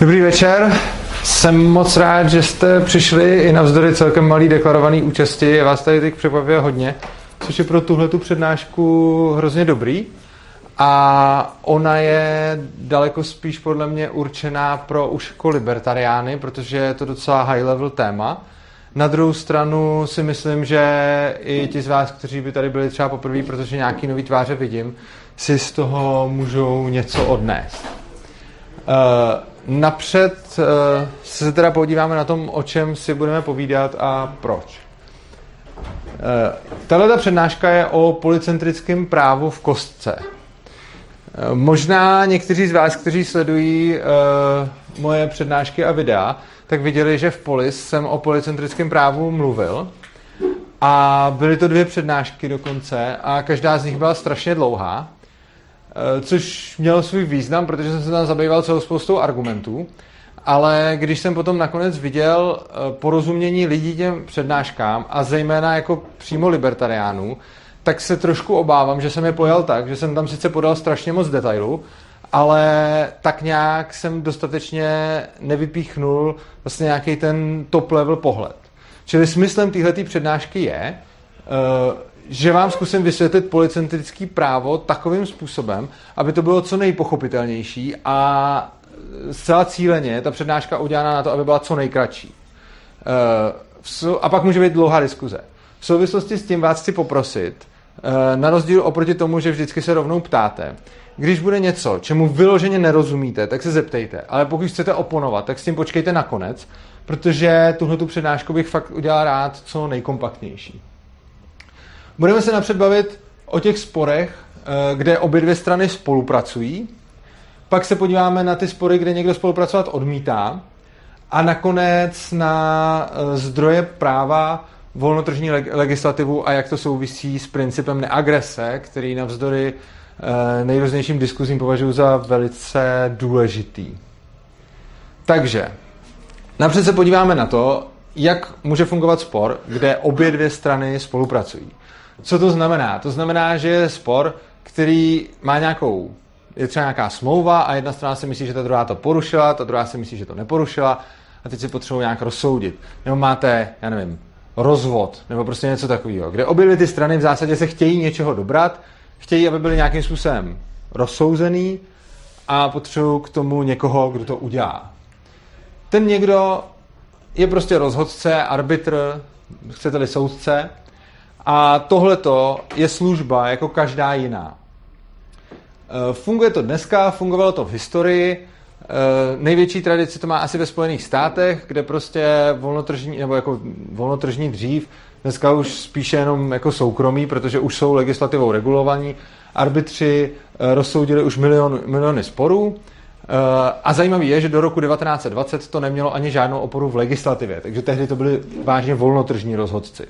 Dobrý večer. Jsem moc rád, že jste přišli i navzdory celkem malý deklarovaný účasti. Je vás tady teď překvapuje hodně, což je pro tuhle tu přednášku hrozně dobrý. A ona je daleko spíš podle mě určená pro už jako libertariány, protože je to docela high level téma. Na druhou stranu si myslím, že i ti z vás, kteří by tady byli třeba poprvé, protože nějaký nový tváře vidím, si z toho můžou něco odnést. Uh, napřed uh, se teda podíváme na tom, o čem si budeme povídat a proč. Uh, tahle přednáška je o policentrickém právu v kostce. Uh, možná někteří z vás, kteří sledují moje přednášky a videa, tak viděli, že v Polis jsem o policentrickém právu mluvil. A byly to dvě přednášky dokonce a každá z nich byla strašně dlouhá. Eh, což mělo svůj význam, protože jsem se tam zabýval celou spoustou argumentů, ale když jsem potom nakonec viděl eh, porozumění lidí těm přednáškám a zejména jako přímo libertariánů, tak se trošku obávám, že jsem je pojal tak, že jsem tam sice podal strašně moc detailů, ale tak nějak jsem dostatečně nevypíchnul vlastně nějaký ten top level pohled. Čili smyslem téhleté přednášky je, eh, že vám zkusím vysvětlit policentrický právo takovým způsobem, aby to bylo co nejpochopitelnější a zcela cíleně ta přednáška udělána na to, aby byla co nejkratší. Eh, a pak může být dlouhá diskuze. V souvislosti s tím vás chci poprosit, eh, na rozdíl oproti tomu, že vždycky se rovnou ptáte, když bude něco, čemu vyloženě nerozumíte, tak se zeptejte. Ale pokud chcete oponovat, tak s tím počkejte na konec, protože tuhle tu přednášku bych fakt udělal rád co nejkompaktnější. Budeme se napřed bavit o těch sporech, eh, kde obě dvě strany spolupracují. Pak se podíváme na ty spory, kde někdo spolupracovat odmítá. A nakonec na eh, zdroje práva, volnotržní legislativu a jak to souvisí s principem neagrese, který navzdory eh, nejrůznějším diskuzím považuji za velice důležitý. Takže, napřed se podíváme na to, jak může fungovat spor, kde obě dvě strany spolupracují. Co to znamená? To znamená, že je spor, který má nějakou, je třeba nějaká smlouva a jedna strana si myslí, že ta druhá to porušila, ta druhá si myslí, že to neporušila a teď si potřebují nějak rozsoudit. Nebo máte, já nevím, rozvod, nebo prostě něco takového, kde obě dvě ty strany v zásadě se chtějí něčeho dobrat, chtějí, aby byly nějakým způsobem rozsouzený a potřebují k tomu někoho, kdo to udělá. Ten někdo je prostě rozhodce, arbitr, chcete-li soudce, a tohleto je služba jako každá jiná. E, funguje to dneska, fungovalo to v historii. E, největší tradici to má asi ve Spojených státech, kde prostě volnotržní, nebo jako volnotržní dřív, dneska už spíše jenom jako soukromí, protože už jsou legislativou regulovaní. Arbitři e, rozsoudili už milion, miliony sporů. A zajímavé je, že do roku 1920 to nemělo ani žádnou oporu v legislativě, takže tehdy to byli vážně volnotržní rozhodci.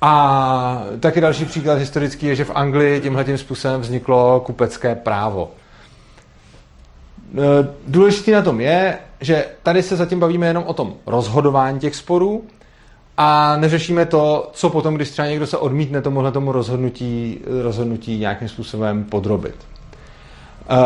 A taky další příklad historický je, že v Anglii tímhle tím způsobem vzniklo kupecké právo. E, důležitý na tom je, že tady se zatím bavíme jenom o tom rozhodování těch sporů a neřešíme to, co potom, když třeba někdo se odmítne tomuhle tomu rozhodnutí, rozhodnutí nějakým způsobem podrobit. E,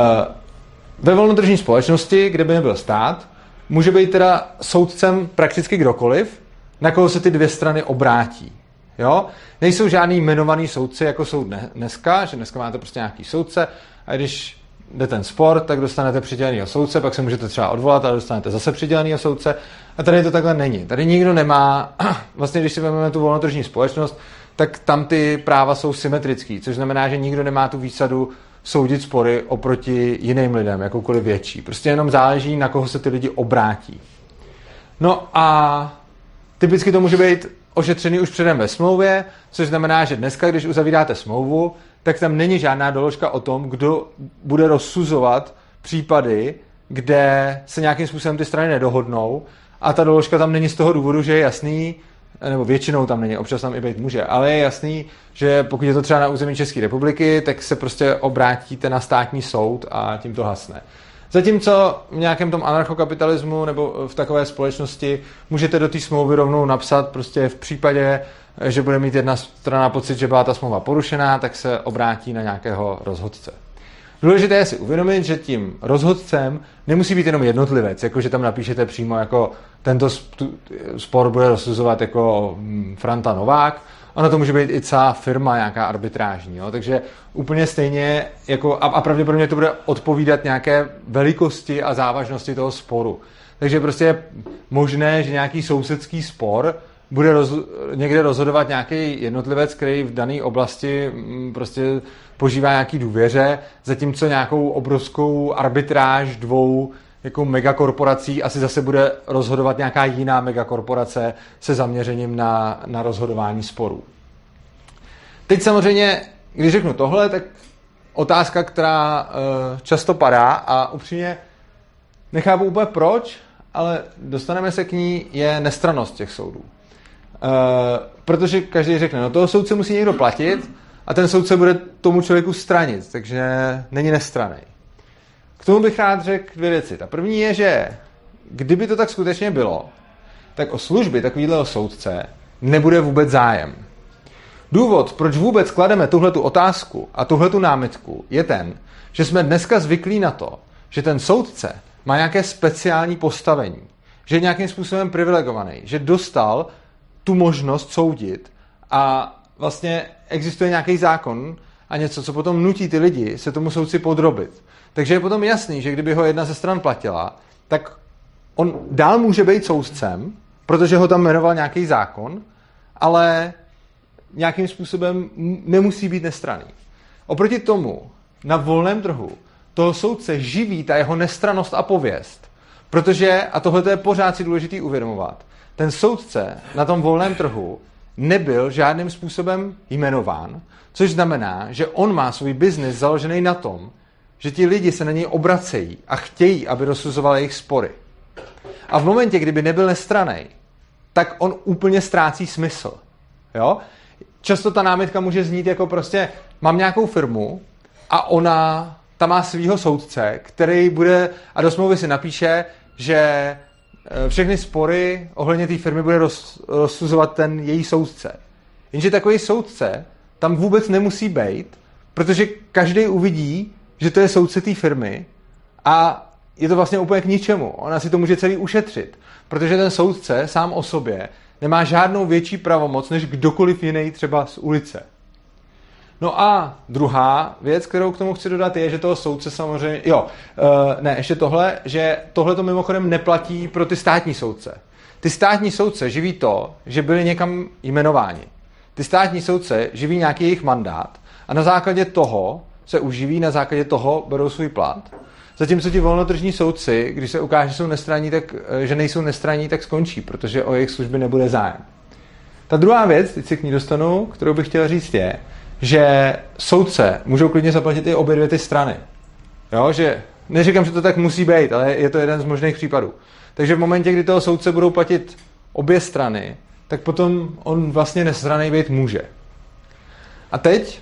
ve volnotržní společnosti, kde by nebyl stát, může být teda soudcem prakticky kdokoliv, na koho se ty dvě strany obrátí. Jo? Nejsou žádný jmenovaný soudci, jako jsou dneska, že dneska máte prostě nějaký soudce a když jde ten spor, tak dostanete přiděleného soudce, pak se můžete třeba odvolat, ale dostanete zase přiděleného soudce. A tady to takhle není. Tady nikdo nemá, vlastně když si vezmeme tu volnotržní společnost, tak tam ty práva jsou symetrický, což znamená, že nikdo nemá tu výsadu soudit spory oproti jiným lidem, jakoukoliv větší. Prostě jenom záleží, na koho se ty lidi obrátí. No a typicky to může být ošetřený už předem ve smlouvě, což znamená, že dneska, když uzavíráte smlouvu, tak tam není žádná doložka o tom, kdo bude rozsuzovat případy, kde se nějakým způsobem ty strany nedohodnou a ta doložka tam není z toho důvodu, že je jasný, nebo většinou tam není, občas tam i být může, ale je jasný, že pokud je to třeba na území České republiky, tak se prostě obrátíte na státní soud a tím to hasne. Zatímco v nějakém tom anarchokapitalismu nebo v takové společnosti můžete do té smlouvy rovnou napsat prostě v případě, že bude mít jedna strana pocit, že byla ta smlouva porušená, tak se obrátí na nějakého rozhodce. Důležité je si uvědomit, že tím rozhodcem nemusí být jenom jednotlivec, jako že tam napíšete přímo jako tento spor bude rozsuzovat jako hm, Franta Novák, Ono to může být i celá firma nějaká arbitrážní, jo? takže úplně stejně jako, a, a pravděpodobně to bude odpovídat nějaké velikosti a závažnosti toho sporu. Takže prostě je možné, že nějaký sousedský spor bude roz, někde rozhodovat nějaký jednotlivec, který v dané oblasti mm, prostě požívá nějaký důvěře, zatímco nějakou obrovskou arbitráž dvou jako megakorporací asi zase bude rozhodovat nějaká jiná megakorporace se zaměřením na, na rozhodování sporů. Teď samozřejmě, když řeknu tohle, tak otázka, která uh, často padá a upřímně nechápu úplně proč, ale dostaneme se k ní, je nestranost těch soudů. Uh, protože každý řekne, no toho soudce musí někdo platit a ten soudce bude tomu člověku stranit, takže není nestraný. K tomu bych rád řekl dvě věci. Ta první je, že kdyby to tak skutečně bylo, tak o služby takového soudce nebude vůbec zájem. Důvod, proč vůbec klademe tuhletu otázku a tuhletu námitku, je ten, že jsme dneska zvyklí na to, že ten soudce má nějaké speciální postavení, že je nějakým způsobem privilegovaný, že dostal tu možnost soudit a vlastně existuje nějaký zákon a něco, co potom nutí ty lidi se tomu soudci podrobit. Takže je potom jasný, že kdyby ho jedna ze stran platila, tak on dál může být soudcem, protože ho tam jmenoval nějaký zákon, ale nějakým způsobem nemusí být nestraný. Oproti tomu, na volném trhu, toho soudce živí ta jeho nestranost a pověst. Protože, a tohle je pořád si důležitý uvědomovat, ten soudce na tom volném trhu nebyl žádným způsobem jmenován, což znamená, že on má svůj biznis založený na tom, že ti lidi se na něj obracejí a chtějí, aby rozsuzoval jejich spory. A v momentě, kdyby nebyl nestraný, tak on úplně ztrácí smysl. Jo? Často ta námitka může znít jako prostě, mám nějakou firmu a ona tam má svého soudce, který bude a do smlouvy si napíše, že všechny spory ohledně té firmy bude roz, rozsuzovat ten její soudce. Jenže takový soudce tam vůbec nemusí být, protože každý uvidí, že to je soudce té firmy a je to vlastně úplně k ničemu. Ona si to může celý ušetřit, protože ten soudce sám o sobě nemá žádnou větší pravomoc než kdokoliv jiný třeba z ulice. No a druhá věc, kterou k tomu chci dodat, je, že toho soudce samozřejmě, jo, uh, ne, ještě tohle, že tohle to mimochodem neplatí pro ty státní soudce. Ty státní soudce živí to, že byli někam jmenováni. Ty státní soudce živí nějaký jejich mandát a na základě toho se uživí, na základě toho berou svůj plat. Zatímco ti volnotržní soudci, když se ukáže, že jsou nestraní, tak, eh, že nejsou nestraní, tak skončí, protože o jejich služby nebude zájem. Ta druhá věc, teď se k ní dostanu, kterou bych chtěl říct, je, že soudce můžou klidně zaplatit i obě dvě ty strany. Jo, že neříkám, že to tak musí být, ale je to jeden z možných případů. Takže v momentě, kdy toho soudce budou platit obě strany, tak potom on vlastně nestraný být může. A teď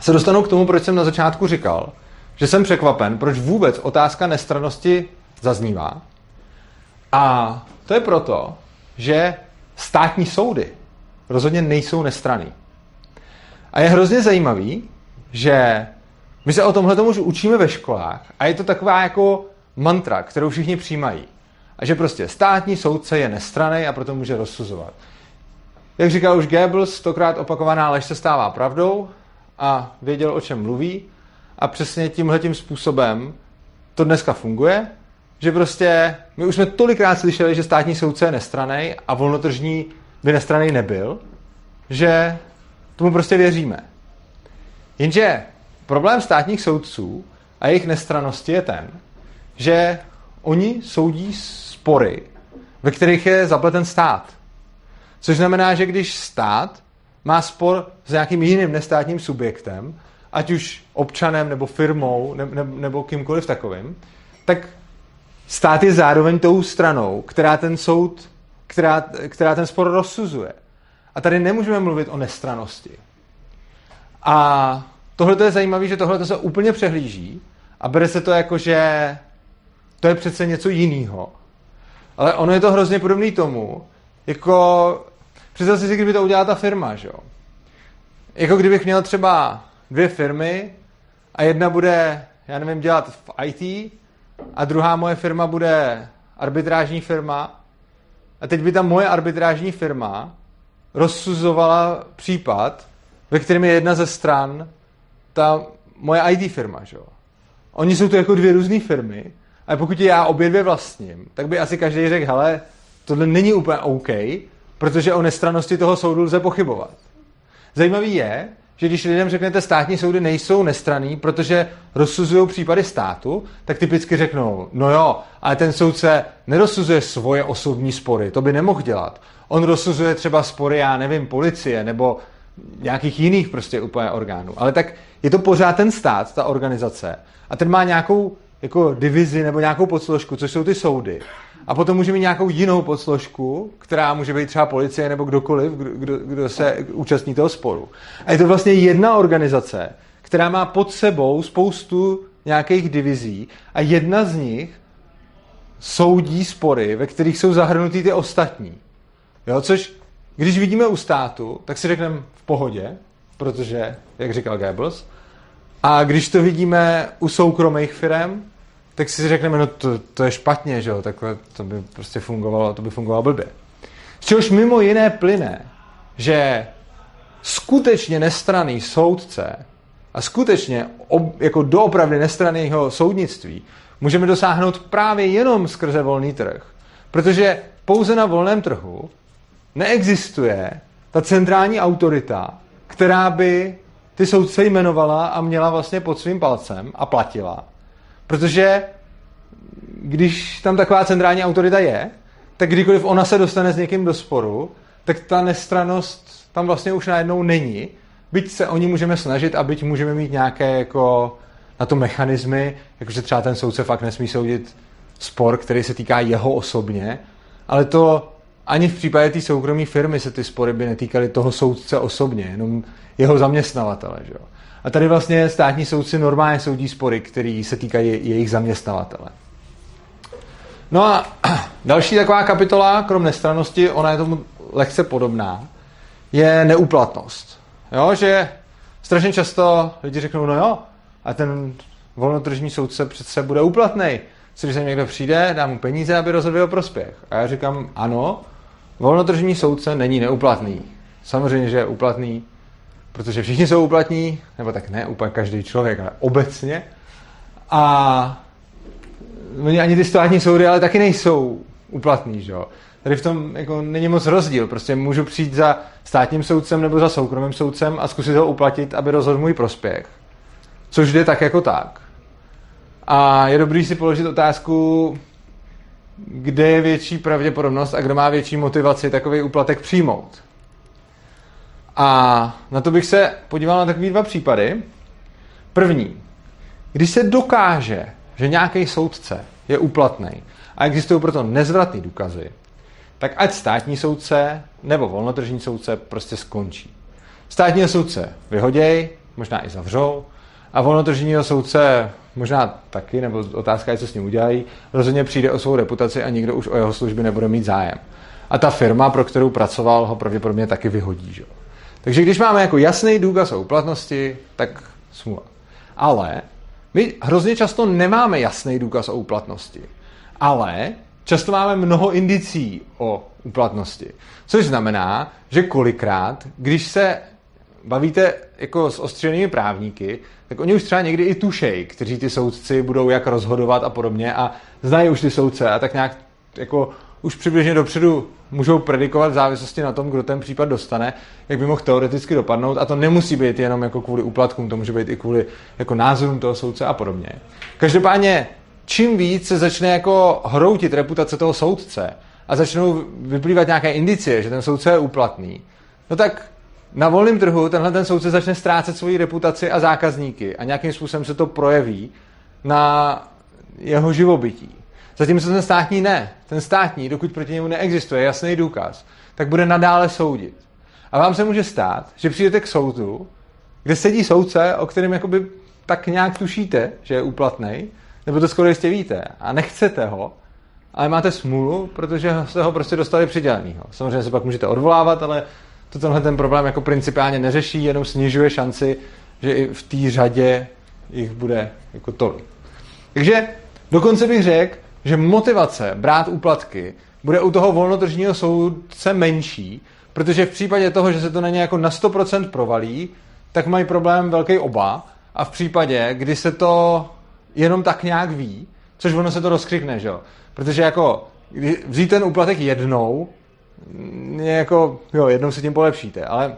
se dostanu k tomu, proč jsem na začátku říkal, že jsem překvapen, proč vůbec otázka nestranosti zaznívá. A to je proto, že státní soudy rozhodně nejsou nestraný. A je hrozně zajímavý, že my se o tomhle už učíme ve školách a je to taková jako mantra, kterou všichni přijímají. A že prostě státní soudce je nestraný a proto může rozsuzovat. Jak říkal už Goebbels, stokrát opakovaná lež se stává pravdou a věděl, o čem mluví a přesně tímhle tím způsobem to dneska funguje, že prostě my už jsme tolikrát slyšeli, že státní soudce je nestraný a volnotržní by nestraný nebyl, že tomu prostě věříme. Jenže problém státních soudců a jejich nestranosti je ten, že oni soudí spory, ve kterých je zapleten stát. Což znamená, že když stát má spor s nějakým jiným nestátním subjektem, ať už občanem nebo firmou ne, ne, nebo kýmkoliv takovým, tak stát je zároveň tou stranou, která ten soud, která, která ten spor rozsuzuje. A tady nemůžeme mluvit o nestranosti. A tohle je zajímavé, že tohle se úplně přehlíží a bere se to jako, že to je přece něco jiného. Ale ono je to hrozně podobné tomu, jako představ si, kdyby to udělala ta firma, že jo. Jako kdybych měl třeba dvě firmy a jedna bude já nevím, dělat v IT a druhá moje firma bude arbitrážní firma a teď by ta moje arbitrážní firma rozsuzovala případ, ve kterém je jedna ze stran ta moje IT firma, že. Oni jsou to jako dvě různé firmy, ale pokud je já obě dvě vlastním, tak by asi každý řekl, hele, tohle není úplně OK, protože o nestranosti toho soudu lze pochybovat. Zajímavý je, že když lidem řeknete, státní soudy nejsou nestraný, protože rozsuzují případy státu, tak typicky řeknou, no jo, ale ten soudce nerozsuzuje svoje osobní spory, to by nemohl dělat. On rozsuzuje třeba spory, já nevím, policie nebo nějakých jiných prostě úplně orgánů. Ale tak je to pořád ten stát, ta organizace. A ten má nějakou jako divizi nebo nějakou podsložku, což jsou ty soudy. A potom může mít nějakou jinou podsložku, která může být třeba policie nebo kdokoliv, kdo, kdo se účastní toho sporu. A je to vlastně jedna organizace, která má pod sebou spoustu nějakých divizí a jedna z nich soudí spory, ve kterých jsou zahrnutý ty ostatní. Jo, což když vidíme u státu, tak si řekneme v pohodě, protože, jak říkal Goebbels, a když to vidíme u soukromých firm, tak si řekneme, no to, to je špatně, že jo, takhle to by prostě fungovalo, to by fungovalo blbě. Z čehož mimo jiné plyne, že skutečně nestraný soudce a skutečně ob, jako doopravdy nestraného soudnictví můžeme dosáhnout právě jenom skrze volný trh. Protože pouze na volném trhu neexistuje ta centrální autorita, která by ty soudce jmenovala a měla vlastně pod svým palcem a platila. Protože když tam taková centrální autorita je, tak kdykoliv ona se dostane s někým do sporu, tak ta nestranost tam vlastně už najednou není. Byť se o ní můžeme snažit a byť můžeme mít nějaké jako na to mechanismy, jakože třeba ten soudce fakt nesmí soudit spor, který se týká jeho osobně, ale to ani v případě té soukromé firmy se ty spory by netýkaly toho soudce osobně, jenom jeho zaměstnavatele. Že jo? A tady vlastně státní soudci normálně soudí spory, které se týkají jejich zaměstnavatele. No a další taková kapitola, krom nestranosti, ona je tomu lehce podobná, je neúplatnost. Jo, že strašně často lidi řeknou, no jo, a ten volnotržní soudce přece bude úplatný. Když se někdo přijde, dá mu peníze, aby rozhodl o prospěch. A já říkám, ano, volnotržní soudce není neuplatný. Samozřejmě, že je úplatný, protože všichni jsou úplatní, nebo tak ne úplně každý člověk, ale obecně. A ani ty státní soudy ale taky nejsou úplatní, že jo. Tady v tom jako není moc rozdíl. Prostě můžu přijít za státním soudcem nebo za soukromým soudcem a zkusit ho uplatit, aby rozhodl můj prospěch. Což jde tak jako tak. A je dobrý si položit otázku, kde je větší pravděpodobnost a kdo má větší motivaci takový úplatek přijmout. A na to bych se podíval na takový dva případy. První. Když se dokáže, že nějaký soudce je úplatný a existují proto nezvratné důkazy, tak ať státní soudce nebo volnotržní soudce prostě skončí. Státního soudce vyhoděj, možná i zavřou, a volnotržního soudce možná taky, nebo otázka je, co s ním udělají, rozhodně přijde o svou reputaci a nikdo už o jeho služby nebude mít zájem. A ta firma, pro kterou pracoval, ho pravděpodobně taky vyhodí. Že? Takže když máme jako jasný důkaz o úplatnosti, tak smůla. Ale my hrozně často nemáme jasný důkaz o úplatnosti. Ale často máme mnoho indicí o úplatnosti. Což znamená, že kolikrát, když se bavíte jako s ostřenými právníky, tak oni už třeba někdy i tušej, kteří ty soudci budou jak rozhodovat a podobně a znají už ty soudce a tak nějak jako už přibližně dopředu můžou predikovat v závislosti na tom, kdo ten případ dostane, jak by mohl teoreticky dopadnout a to nemusí být jenom jako kvůli úplatkům, to může být i kvůli jako názorům toho soudce a podobně. Každopádně, čím víc se začne jako hroutit reputace toho soudce a začnou vyplývat nějaké indicie, že ten soudce je úplatný, no tak na volném trhu tenhle ten soudce začne ztrácet svoji reputaci a zákazníky a nějakým způsobem se to projeví na jeho živobytí. Zatímco ten státní ne. Ten státní, dokud proti němu neexistuje jasný důkaz, tak bude nadále soudit. A vám se může stát, že přijdete k soudu, kde sedí soudce, o kterém jakoby tak nějak tušíte, že je úplatný, nebo to skoro jistě víte, a nechcete ho, ale máte smůlu, protože jste ho prostě dostali přidělenýho. Samozřejmě se pak můžete odvolávat, ale to tenhle ten problém jako principiálně neřeší, jenom snižuje šanci, že i v té řadě jich bude jako tolik. Takže dokonce bych řekl, že motivace brát úplatky bude u toho volnotržního soudce menší, protože v případě toho, že se to na ně jako na 100% provalí, tak mají problém velký oba a v případě, kdy se to jenom tak nějak ví, což ono se to rozkřikne, že jo? Protože jako vzít ten úplatek jednou, je jako, jo, jednou si tím polepšíte, ale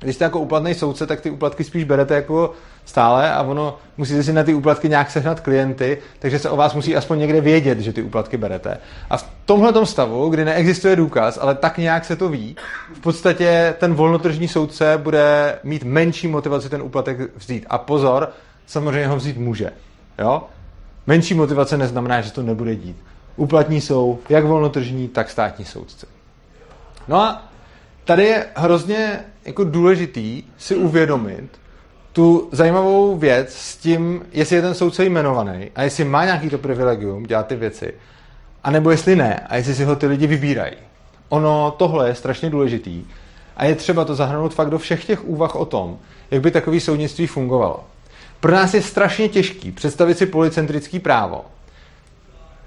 když jste jako úplatný soudce, tak ty úplatky spíš berete jako stále a ono musíte si na ty úplatky nějak sehnat klienty, takže se o vás musí aspoň někde vědět, že ty úplatky berete. A v tomhle stavu, kdy neexistuje důkaz, ale tak nějak se to ví, v podstatě ten volnotržní soudce bude mít menší motivaci ten úplatek vzít. A pozor, samozřejmě ho vzít může. Jo? Menší motivace neznamená, že to nebude dít. Úplatní jsou jak volnotržní, tak státní soudce. No a tady je hrozně jako důležitý si uvědomit tu zajímavou věc s tím, jestli je ten soudce jmenovaný a jestli má nějaký to privilegium dělat ty věci, anebo jestli ne a jestli si ho ty lidi vybírají. Ono tohle je strašně důležitý a je třeba to zahrnout fakt do všech těch úvah o tom, jak by takový soudnictví fungovalo. Pro nás je strašně těžký představit si policentrický právo.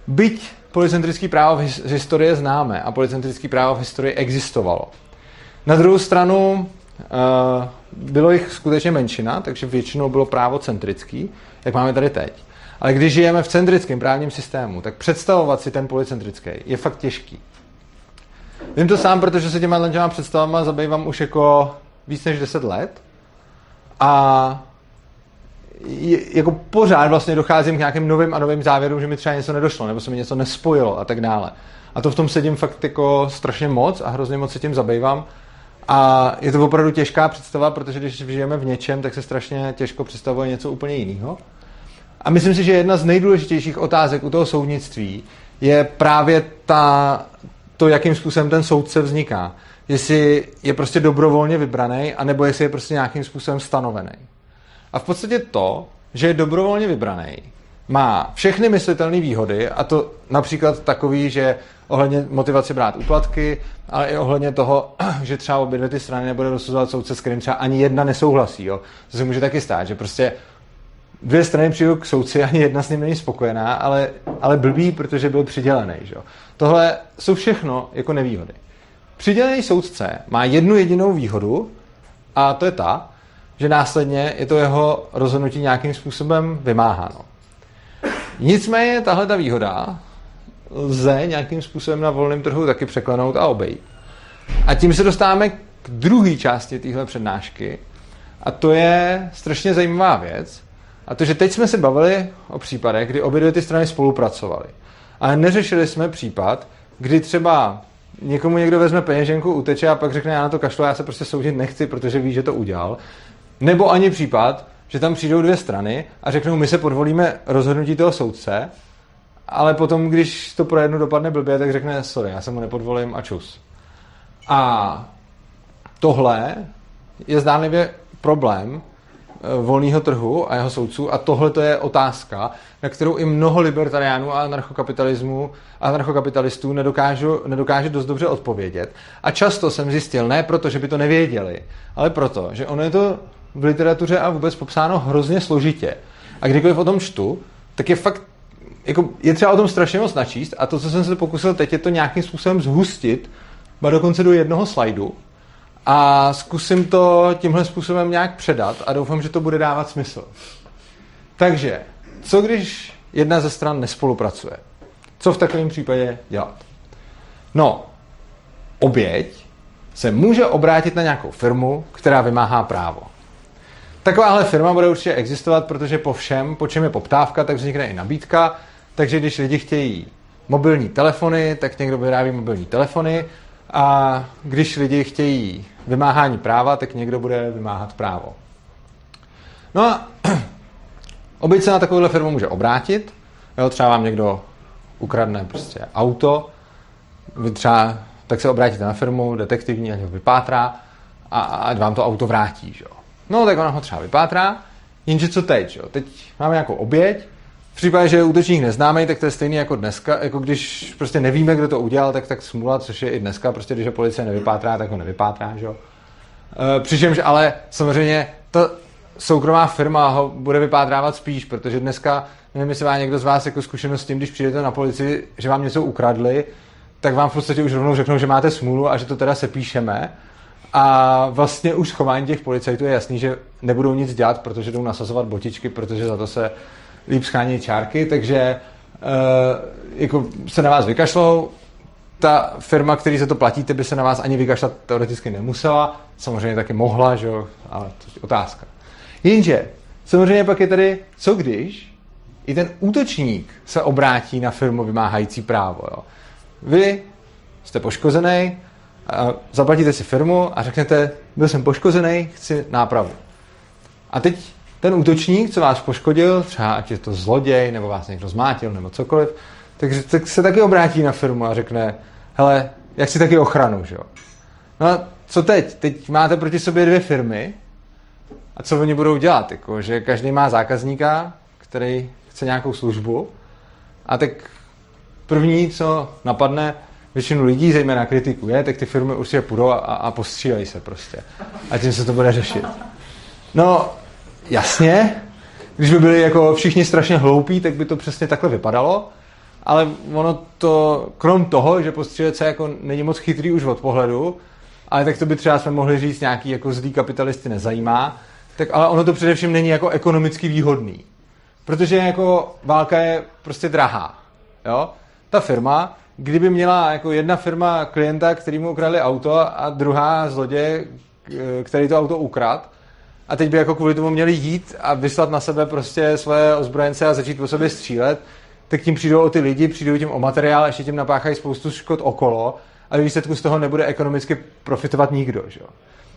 Byť policentrický právo v historii známe a policentrický právo v historii existovalo. Na druhou stranu uh, bylo jich skutečně menšina, takže většinou bylo právo centrický, jak máme tady teď. Ale když žijeme v centrickém právním systému, tak představovat si ten policentrický je fakt těžký. Vím to sám, protože se těma těma představama zabývám už jako víc než 10 let a jako pořád vlastně docházím k nějakým novým a novým závěrům, že mi třeba něco nedošlo, nebo se mi něco nespojilo a tak dále. A to v tom sedím fakt jako strašně moc a hrozně moc se tím zabývám. A je to opravdu těžká představa, protože když žijeme v něčem, tak se strašně těžko představuje něco úplně jiného. A myslím si, že jedna z nejdůležitějších otázek u toho soudnictví je právě ta, to, jakým způsobem ten soudce vzniká. Jestli je prostě dobrovolně vybraný, anebo jestli je prostě nějakým způsobem stanovený. A v podstatě to, že je dobrovolně vybraný, má všechny myslitelné výhody, a to například takový, že ohledně motivace brát úplatky, ale i ohledně toho, že třeba obě dvě ty strany nebude rozsuzovat soudce, s kterým třeba ani jedna nesouhlasí. Jo. To se může taky stát, že prostě dvě strany přijdou k soudci, ani jedna s ním není spokojená, ale, ale blbý, protože byl přidělený. Že? Tohle jsou všechno jako nevýhody. Přidělený soudce má jednu jedinou výhodu a to je ta, že následně je to jeho rozhodnutí nějakým způsobem vymáháno. Nicméně tahle ta výhoda lze nějakým způsobem na volném trhu taky překlenout a obejít. A tím se dostáváme k druhé části téhle přednášky a to je strašně zajímavá věc. A to, že teď jsme se bavili o případech, kdy obě dvě ty strany spolupracovaly. Ale neřešili jsme případ, kdy třeba někomu někdo vezme peněženku, uteče a pak řekne, já na to kašlu, já se prostě soudit nechci, protože ví, že to udělal. Nebo ani případ, že tam přijdou dvě strany a řeknou, my se podvolíme rozhodnutí toho soudce, ale potom, když to pro jednu dopadne blbě, tak řekne, sorry, já se mu nepodvolím a čus. A tohle je zdánlivě problém eh, volného trhu a jeho soudců a tohle to je otázka, na kterou i mnoho libertariánů a anarchokapitalismu a anarchokapitalistů nedokážu, nedokáže dost dobře odpovědět. A často jsem zjistil, ne proto, že by to nevěděli, ale proto, že ono je to v literatuře a vůbec popsáno hrozně složitě. A kdykoliv o tom čtu, tak je fakt jako je třeba o tom strašně moc načíst a to, co jsem se pokusil teď, je to nějakým způsobem zhustit, ba dokonce do jednoho slajdu a zkusím to tímhle způsobem nějak předat a doufám, že to bude dávat smysl. Takže, co když jedna ze stran nespolupracuje? Co v takovém případě dělat? No, oběť se může obrátit na nějakou firmu, která vymáhá právo. Takováhle firma bude určitě existovat, protože po všem, po čem je poptávka, tak vznikne i nabídka, takže když lidi chtějí mobilní telefony, tak někdo vyrábí mobilní telefony a když lidi chtějí vymáhání práva, tak někdo bude vymáhat právo. No a obyť se na takovouhle firmu může obrátit, jo, třeba vám někdo ukradne prostě auto, vy třeba, tak se obrátíte na firmu, detektivní, ať ho vypátrá a ať vám to auto vrátí. Že? No, tak ona ho třeba vypátrá, jenže co teď? Že? Teď máme nějakou oběť, v případě, že je útočník neznámý, tak to je stejný jako dneska, jako když prostě nevíme, kdo to udělal, tak tak smůla, což je i dneska, prostě když ho policie nevypátrá, tak ho nevypátrá, že jo. E, přičemž ale samozřejmě to soukromá firma ho bude vypátrávat spíš, protože dneska, nevím, jestli má někdo z vás jako zkušenost s tím, když přijdete na policii, že vám něco ukradli, tak vám v podstatě už rovnou řeknou, že máte smůlu a že to teda sepíšeme. A vlastně už chování těch policajtů je jasný, že nebudou nic dělat, protože jdou nasazovat botičky, protože za to se líp schání čárky, takže uh, jako se na vás vykašlou, ta firma, který za to platíte, by se na vás ani vykašlat teoreticky nemusela. Samozřejmě taky mohla, že jo, ale to je otázka. Jenže, samozřejmě pak je tady, co když i ten útočník se obrátí na firmu vymáhající právo. Jo. Vy jste poškozený, zaplatíte si firmu a řeknete, byl jsem poškozený, chci nápravu. A teď ten útočník, co vás poškodil, třeba ať je to zloděj, nebo vás někdo zmátil, nebo cokoliv, tak, tak se taky obrátí na firmu a řekne, hele, jak si taky ochranu, že jo? No a co teď? Teď máte proti sobě dvě firmy a co oni budou dělat? Jako, že každý má zákazníka, který chce nějakou službu a tak první, co napadne většinu lidí, zejména kritiku, je, tak ty firmy určitě půjdou a, a postřílejí se prostě. A tím se to bude řešit. No, jasně, když by byli jako všichni strašně hloupí, tak by to přesně takhle vypadalo, ale ono to, krom toho, že postřílet se jako není moc chytrý už od pohledu, ale tak to by třeba jsme mohli říct nějaký jako zlý kapitalisty nezajímá, tak ale ono to především není jako ekonomicky výhodný. Protože jako válka je prostě drahá. Jo? Ta firma, kdyby měla jako jedna firma klienta, který mu ukradli auto a druhá zloděj, který to auto ukrad, a teď by jako kvůli tomu měli jít a vyslat na sebe prostě svoje ozbrojence a začít po sobě střílet, tak tím přijdou o ty lidi, přijdou tím o materiál, ještě tím napáchají spoustu škod okolo a výsledku z toho nebude ekonomicky profitovat nikdo. Že?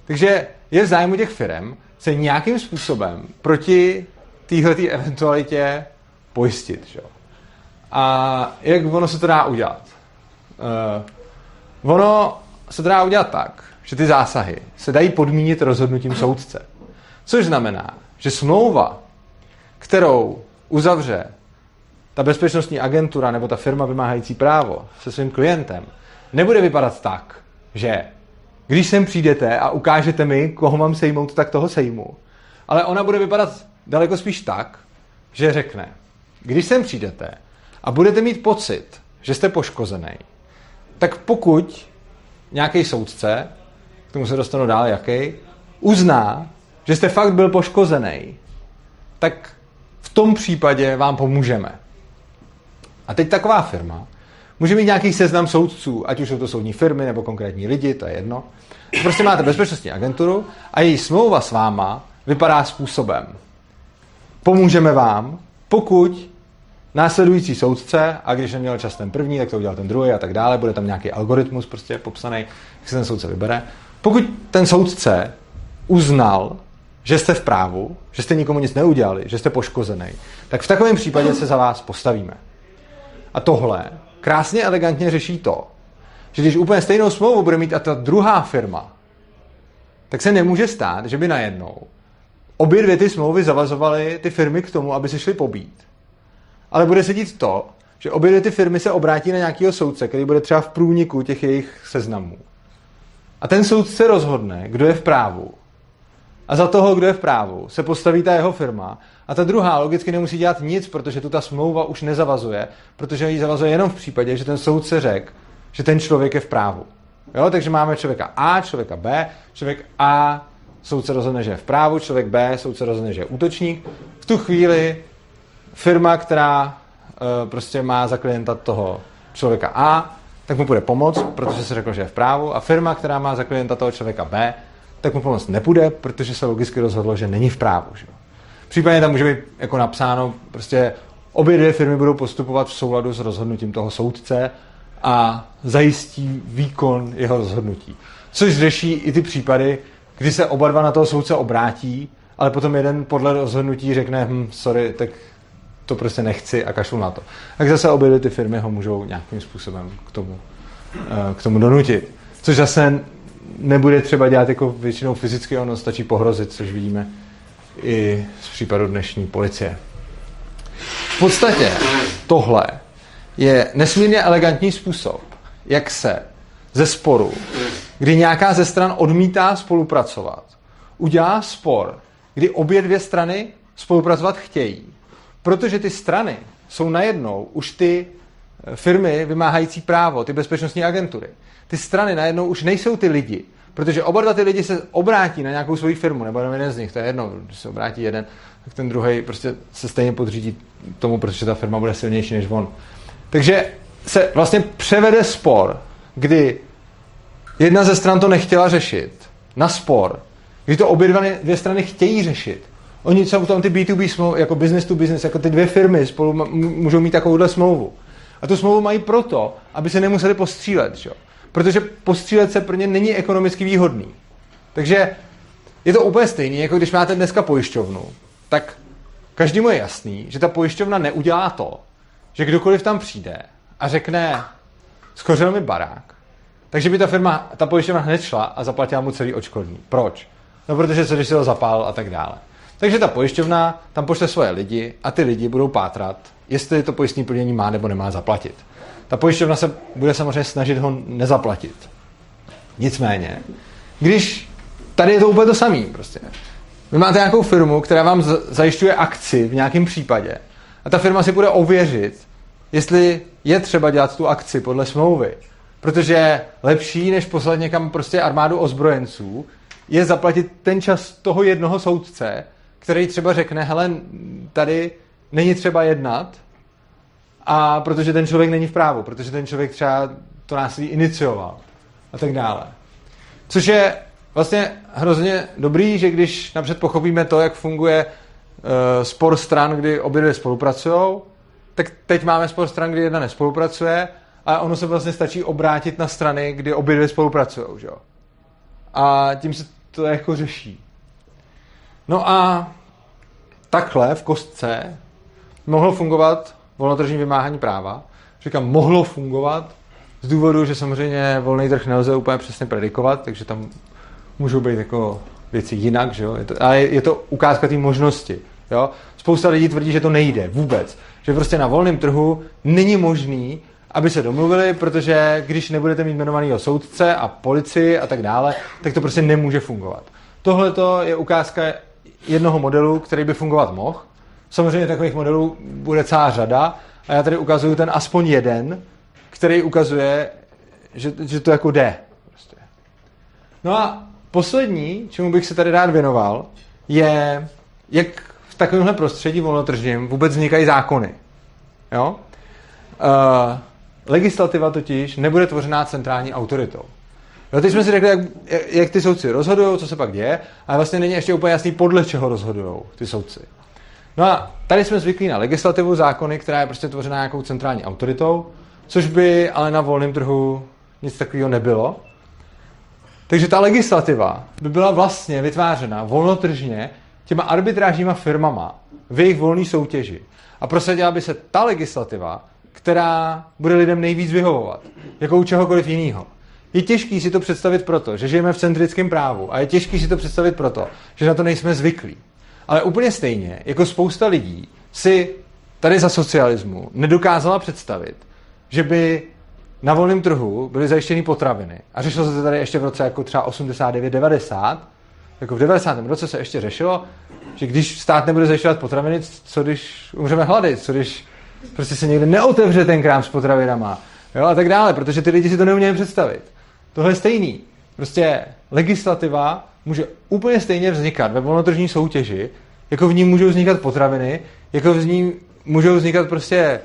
Takže je v zájmu těch firm se nějakým způsobem proti téhle eventualitě pojistit. Že? A jak ono se to dá udělat? Uh, ono se to dá udělat tak, že ty zásahy se dají podmínit rozhodnutím soudce. Což znamená, že smlouva, kterou uzavře ta bezpečnostní agentura nebo ta firma vymáhající právo se svým klientem, nebude vypadat tak, že když sem přijdete a ukážete mi, koho mám sejmout, tak toho sejmu. Ale ona bude vypadat daleko spíš tak, že řekne, když sem přijdete a budete mít pocit, že jste poškozený, tak pokud nějaký soudce, k tomu se dostanu dál jaký, uzná, že jste fakt byl poškozený, tak v tom případě vám pomůžeme. A teď taková firma může mít nějaký seznam soudců, ať už jsou to soudní firmy nebo konkrétní lidi, to je jedno. Prostě máte bezpečnostní agenturu a její smlouva s váma vypadá způsobem. Pomůžeme vám, pokud následující soudce, a když neměl čas ten první, tak to udělal ten druhý a tak dále, bude tam nějaký algoritmus prostě popsaný, jak se ten soudce vybere. Pokud ten soudce uznal, že jste v právu, že jste nikomu nic neudělali, že jste poškozený, tak v takovém případě se za vás postavíme. A tohle krásně elegantně řeší to, že když úplně stejnou smlouvu bude mít a ta druhá firma, tak se nemůže stát, že by najednou obě dvě ty smlouvy zavazovaly ty firmy k tomu, aby se šly pobít. Ale bude se dít to, že obě ty firmy se obrátí na nějakého soudce, který bude třeba v průniku těch jejich seznamů. A ten soudce rozhodne, kdo je v právu. A za toho, kdo je v právu, se postaví ta jeho firma a ta druhá logicky nemusí dělat nic, protože tu ta smlouva už nezavazuje, protože ji zavazuje jenom v případě, že ten soudce řekl, že ten člověk je v právu. Jo, takže máme člověka A, člověka B, člověk A, soudce rozhodne, že je v právu, člověk B, soudce rozhodne, že je útočník. V tu chvíli firma, která e, prostě má za klienta toho člověka A, tak mu bude pomoct, protože se řekl, že je v právu, a firma, která má za klienta toho člověka B, tak mu pomoct nepůjde, protože se logicky rozhodlo, že není v právu. Že? Případně tam může být jako napsáno, prostě obě dvě firmy budou postupovat v souladu s rozhodnutím toho soudce a zajistí výkon jeho rozhodnutí. Což řeší i ty případy, kdy se oba dva na toho soudce obrátí, ale potom jeden podle rozhodnutí řekne, hm, sorry, tak to prostě nechci a kašlu na to. Tak zase obě ty firmy ho můžou nějakým způsobem k tomu, eh, k tomu donutit. Což zase nebude třeba dělat jako většinou fyzicky, ono stačí pohrozit, což vidíme i z případu dnešní policie. V podstatě tohle je nesmírně elegantní způsob, jak se ze sporu, kdy nějaká ze stran odmítá spolupracovat, udělá spor kdy obě dvě strany spolupracovat chtějí. Protože ty strany jsou najednou už ty eh, firmy vymáhající právo, ty bezpečnostní agentury. Ty strany najednou už nejsou ty lidi, protože oba dva ty lidi se obrátí na nějakou svoji firmu, nebo na jeden z nich, to je jedno, když se obrátí jeden, tak ten druhý prostě se stejně podřídí tomu, protože ta firma bude silnější než on. Takže se vlastně převede spor, kdy jedna ze stran to nechtěla řešit, na spor, kdy to obě dvě strany chtějí řešit. Oni jsou tam ty B2B smlouvy, jako business to business, jako ty dvě firmy spolu můžou mít takovouhle smlouvu. A tu smlouvu mají proto, aby se nemuseli postřílet, že? protože postřílet se pro ně není ekonomicky výhodný. Takže je to úplně stejné, jako když máte dneska pojišťovnu, tak každému je jasný, že ta pojišťovna neudělá to, že kdokoliv tam přijde a řekne, skořil mi barák, takže by ta firma, ta pojišťovna hned šla a zaplatila mu celý očkodný. Proč? No, protože se, když si ho zapál a tak dále. Takže ta pojišťovna tam pošle svoje lidi a ty lidi budou pátrat, jestli to pojistné plnění má nebo nemá zaplatit. Ta pojišťovna se bude samozřejmě snažit ho nezaplatit. Nicméně, když tady je to úplně to samé, prostě. Vy máte nějakou firmu, která vám zajišťuje akci v nějakém případě a ta firma si bude ověřit, jestli je třeba dělat tu akci podle smlouvy. Protože lepší, než poslat někam prostě armádu ozbrojenců, je zaplatit ten čas toho jednoho soudce, který třeba řekne, hele, tady není třeba jednat, a protože ten člověk není v právu, protože ten člověk třeba to násilí inicioval a tak dále. Což je vlastně hrozně dobrý, že když napřed pochopíme to, jak funguje uh, spor stran, kdy obě dvě spolupracují, tak teď máme spor stran, kdy jedna nespolupracuje a ono se vlastně stačí obrátit na strany, kdy obě dvě spolupracují. A tím se to jako řeší. No a takhle v kostce mohlo fungovat volnotržní vymáhání práva. Říkám, mohlo fungovat z důvodu, že samozřejmě volný trh nelze úplně přesně predikovat, takže tam můžou být jako věci jinak, že jo? Je to, ale je to ukázka té možnosti. Jo? Spousta lidí tvrdí, že to nejde vůbec. Že prostě na volném trhu není možný, aby se domluvili, protože když nebudete mít jmenovaného soudce a policii a tak dále, tak to prostě nemůže fungovat. Tohle je ukázka jednoho modelu, který by fungovat mohl. Samozřejmě takových modelů bude celá řada a já tady ukazuju ten aspoň jeden, který ukazuje, že, že to jako jde. Prostě. No a poslední, čemu bych se tady rád věnoval, je, jak v takovémhle prostředí volnotržním vůbec vznikají zákony. Jo? Uh, legislativa totiž nebude tvořená centrální autoritou. No, teď jsme si řekli, jak, jak ty soudci rozhodují, co se pak děje, ale vlastně není ještě úplně jasný, podle čeho rozhodují ty soudci. No a tady jsme zvyklí na legislativu, zákony, která je prostě tvořená nějakou centrální autoritou, což by ale na volném trhu nic takového nebylo. Takže ta legislativa by byla vlastně vytvářena volnotržně těma arbitrážníma firmama v jejich volné soutěži. A prosadila by se ta legislativa, která bude lidem nejvíc vyhovovat, jako u čehokoliv jiného. Je těžký si to představit proto, že žijeme v centrickém právu a je těžký si to představit proto, že na to nejsme zvyklí. Ale úplně stejně, jako spousta lidí si tady za socialismu nedokázala představit, že by na volném trhu byly zajištěny potraviny. A řešilo se to tady ještě v roce jako třeba 89-90. Jako v 90. roce se ještě řešilo, že když stát nebude zajišťovat potraviny, co když umřeme hlady, co když prostě se někde neotevře ten krám s potravinama, jo, a tak dále, protože ty lidi si to neumějí představit. Tohle je stejný. Prostě legislativa může úplně stejně vznikat ve volnotržní soutěži, jako v ní můžou vznikat potraviny, jako v ní můžou vznikat prostě,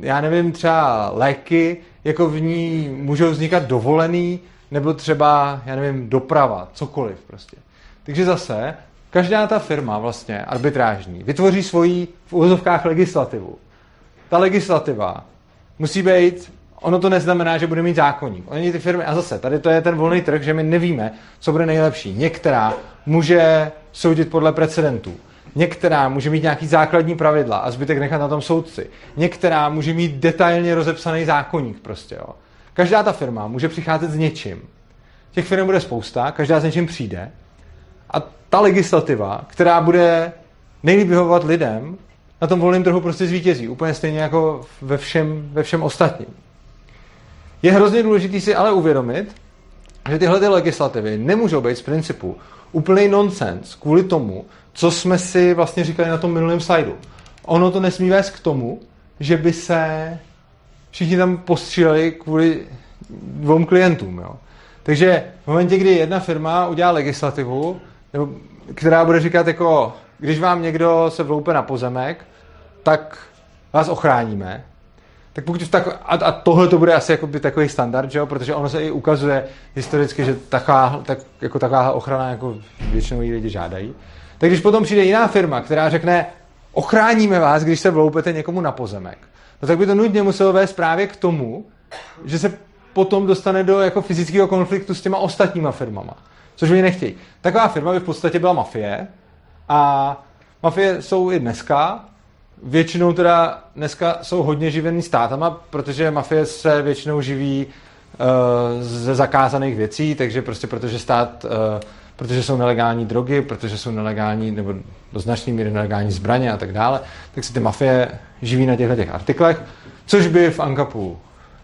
já nevím, třeba léky, jako v ní můžou vznikat dovolený, nebo třeba, já nevím, doprava, cokoliv prostě. Takže zase, každá ta firma vlastně arbitrážní vytvoří svoji v úvozovkách legislativu. Ta legislativa musí být ono to neznamená, že bude mít zákonník. Oni ty firmy, a zase, tady to je ten volný trh, že my nevíme, co bude nejlepší. Některá může soudit podle precedentů. Některá může mít nějaký základní pravidla a zbytek nechat na tom soudci. Některá může mít detailně rozepsaný zákonník prostě, jo. Každá ta firma může přicházet s něčím. Těch firm bude spousta, každá s něčím přijde. A ta legislativa, která bude nejlíp vyhovovat lidem, na tom volném trhu prostě zvítězí. Úplně stejně jako ve všem, ve všem ostatním. Je hrozně důležité si ale uvědomit, že tyhle ty legislativy nemůžou být z principu úplný nonsens kvůli tomu, co jsme si vlastně říkali na tom minulém slajdu. Ono to nesmí vést k tomu, že by se všichni tam postříleli kvůli dvou klientům. Jo. Takže v momentě, kdy jedna firma udělá legislativu, nebo, která bude říkat jako, když vám někdo se vloupe na pozemek, tak vás ochráníme. Tak pokud tak, a, a tohle to bude asi jako by takový standard, že jo? protože ono se i ukazuje historicky, že taková, tak, jako taková ochrana jako většinou lidi žádají. Tak když potom přijde jiná firma, která řekne, ochráníme vás, když se vloupete někomu na pozemek, no tak by to nutně muselo vést právě k tomu, že se potom dostane do jako fyzického konfliktu s těma ostatníma firmama. Což oni nechtějí. Taková firma by v podstatě byla mafie a mafie jsou i dneska. Většinou teda dneska jsou hodně živený státama, protože mafie se většinou živí uh, ze zakázaných věcí, takže prostě protože stát, uh, protože jsou nelegální drogy, protože jsou nelegální nebo do značné míry nelegální zbraně a tak dále, tak se ty mafie živí na těchto těch artiklech, což by v Ankapu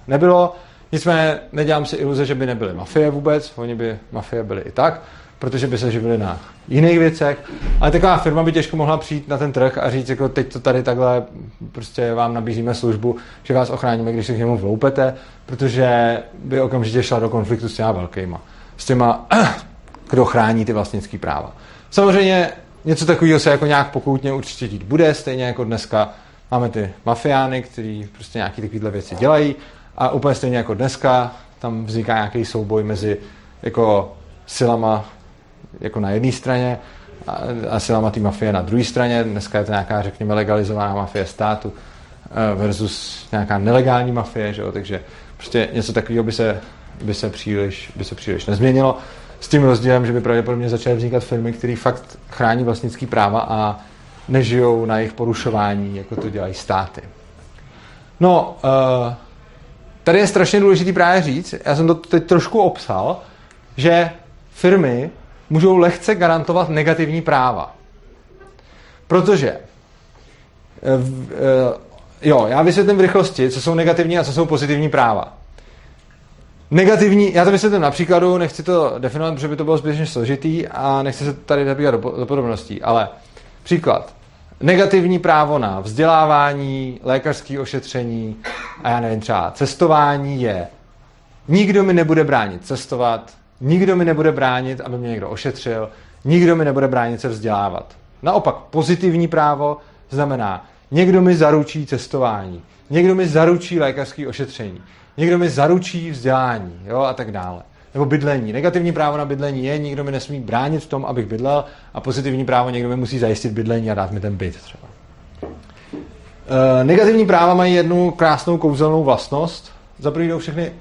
nebylo. Nicméně nedělám si iluze, že by nebyly mafie vůbec, oni by mafie byly i tak, protože by se živili na jiných věcech, ale taková firma by těžko mohla přijít na ten trh a říct, jako teď to tady takhle, prostě vám nabízíme službu, že vás ochráníme, když se k němu vloupete, protože by okamžitě šla do konfliktu s těma velkýma, s těma, kdo chrání ty vlastnické práva. Samozřejmě něco takového se jako nějak pokoutně určitě dít bude, stejně jako dneska máme ty mafiány, kteří prostě nějaké takovéhle věci dělají, a úplně stejně jako dneska, tam vzniká nějaký souboj mezi jako silama jako na jedné straně a, a silama té mafie na druhé straně. Dneska je to nějaká, řekněme, legalizovaná mafie státu eh, versus nějaká nelegální mafie, že jo? takže prostě něco takového by se, by, se příliš, by se příliš nezměnilo. S tím rozdílem, že by pravděpodobně začaly vznikat firmy, které fakt chrání vlastnický práva a nežijou na jejich porušování, jako to dělají státy. No, uh, tady je strašně důležitý právě říct, já jsem to teď trošku obsal, že firmy můžou lehce garantovat negativní práva. Protože, eh, eh, jo, já vysvětlím v rychlosti, co jsou negativní a co jsou pozitivní práva. Negativní, já to vysvětlím na příkladu, nechci to definovat, protože by to bylo zbytečně složitý a nechci se tady zabývat do, do podobností, ale příklad negativní právo na vzdělávání, lékařské ošetření a já nevím, třeba cestování je nikdo mi nebude bránit cestovat, nikdo mi nebude bránit, aby mě někdo ošetřil, nikdo mi nebude bránit se vzdělávat. Naopak pozitivní právo znamená, někdo mi zaručí cestování, někdo mi zaručí lékařské ošetření, někdo mi zaručí vzdělání jo, a tak dále nebo bydlení. Negativní právo na bydlení je, nikdo mi nesmí bránit v tom, abych bydlel a pozitivní právo, někdo mi musí zajistit bydlení a dát mi ten byt třeba. E, negativní práva mají jednu krásnou kouzelnou vlastnost. Za první jdou všechny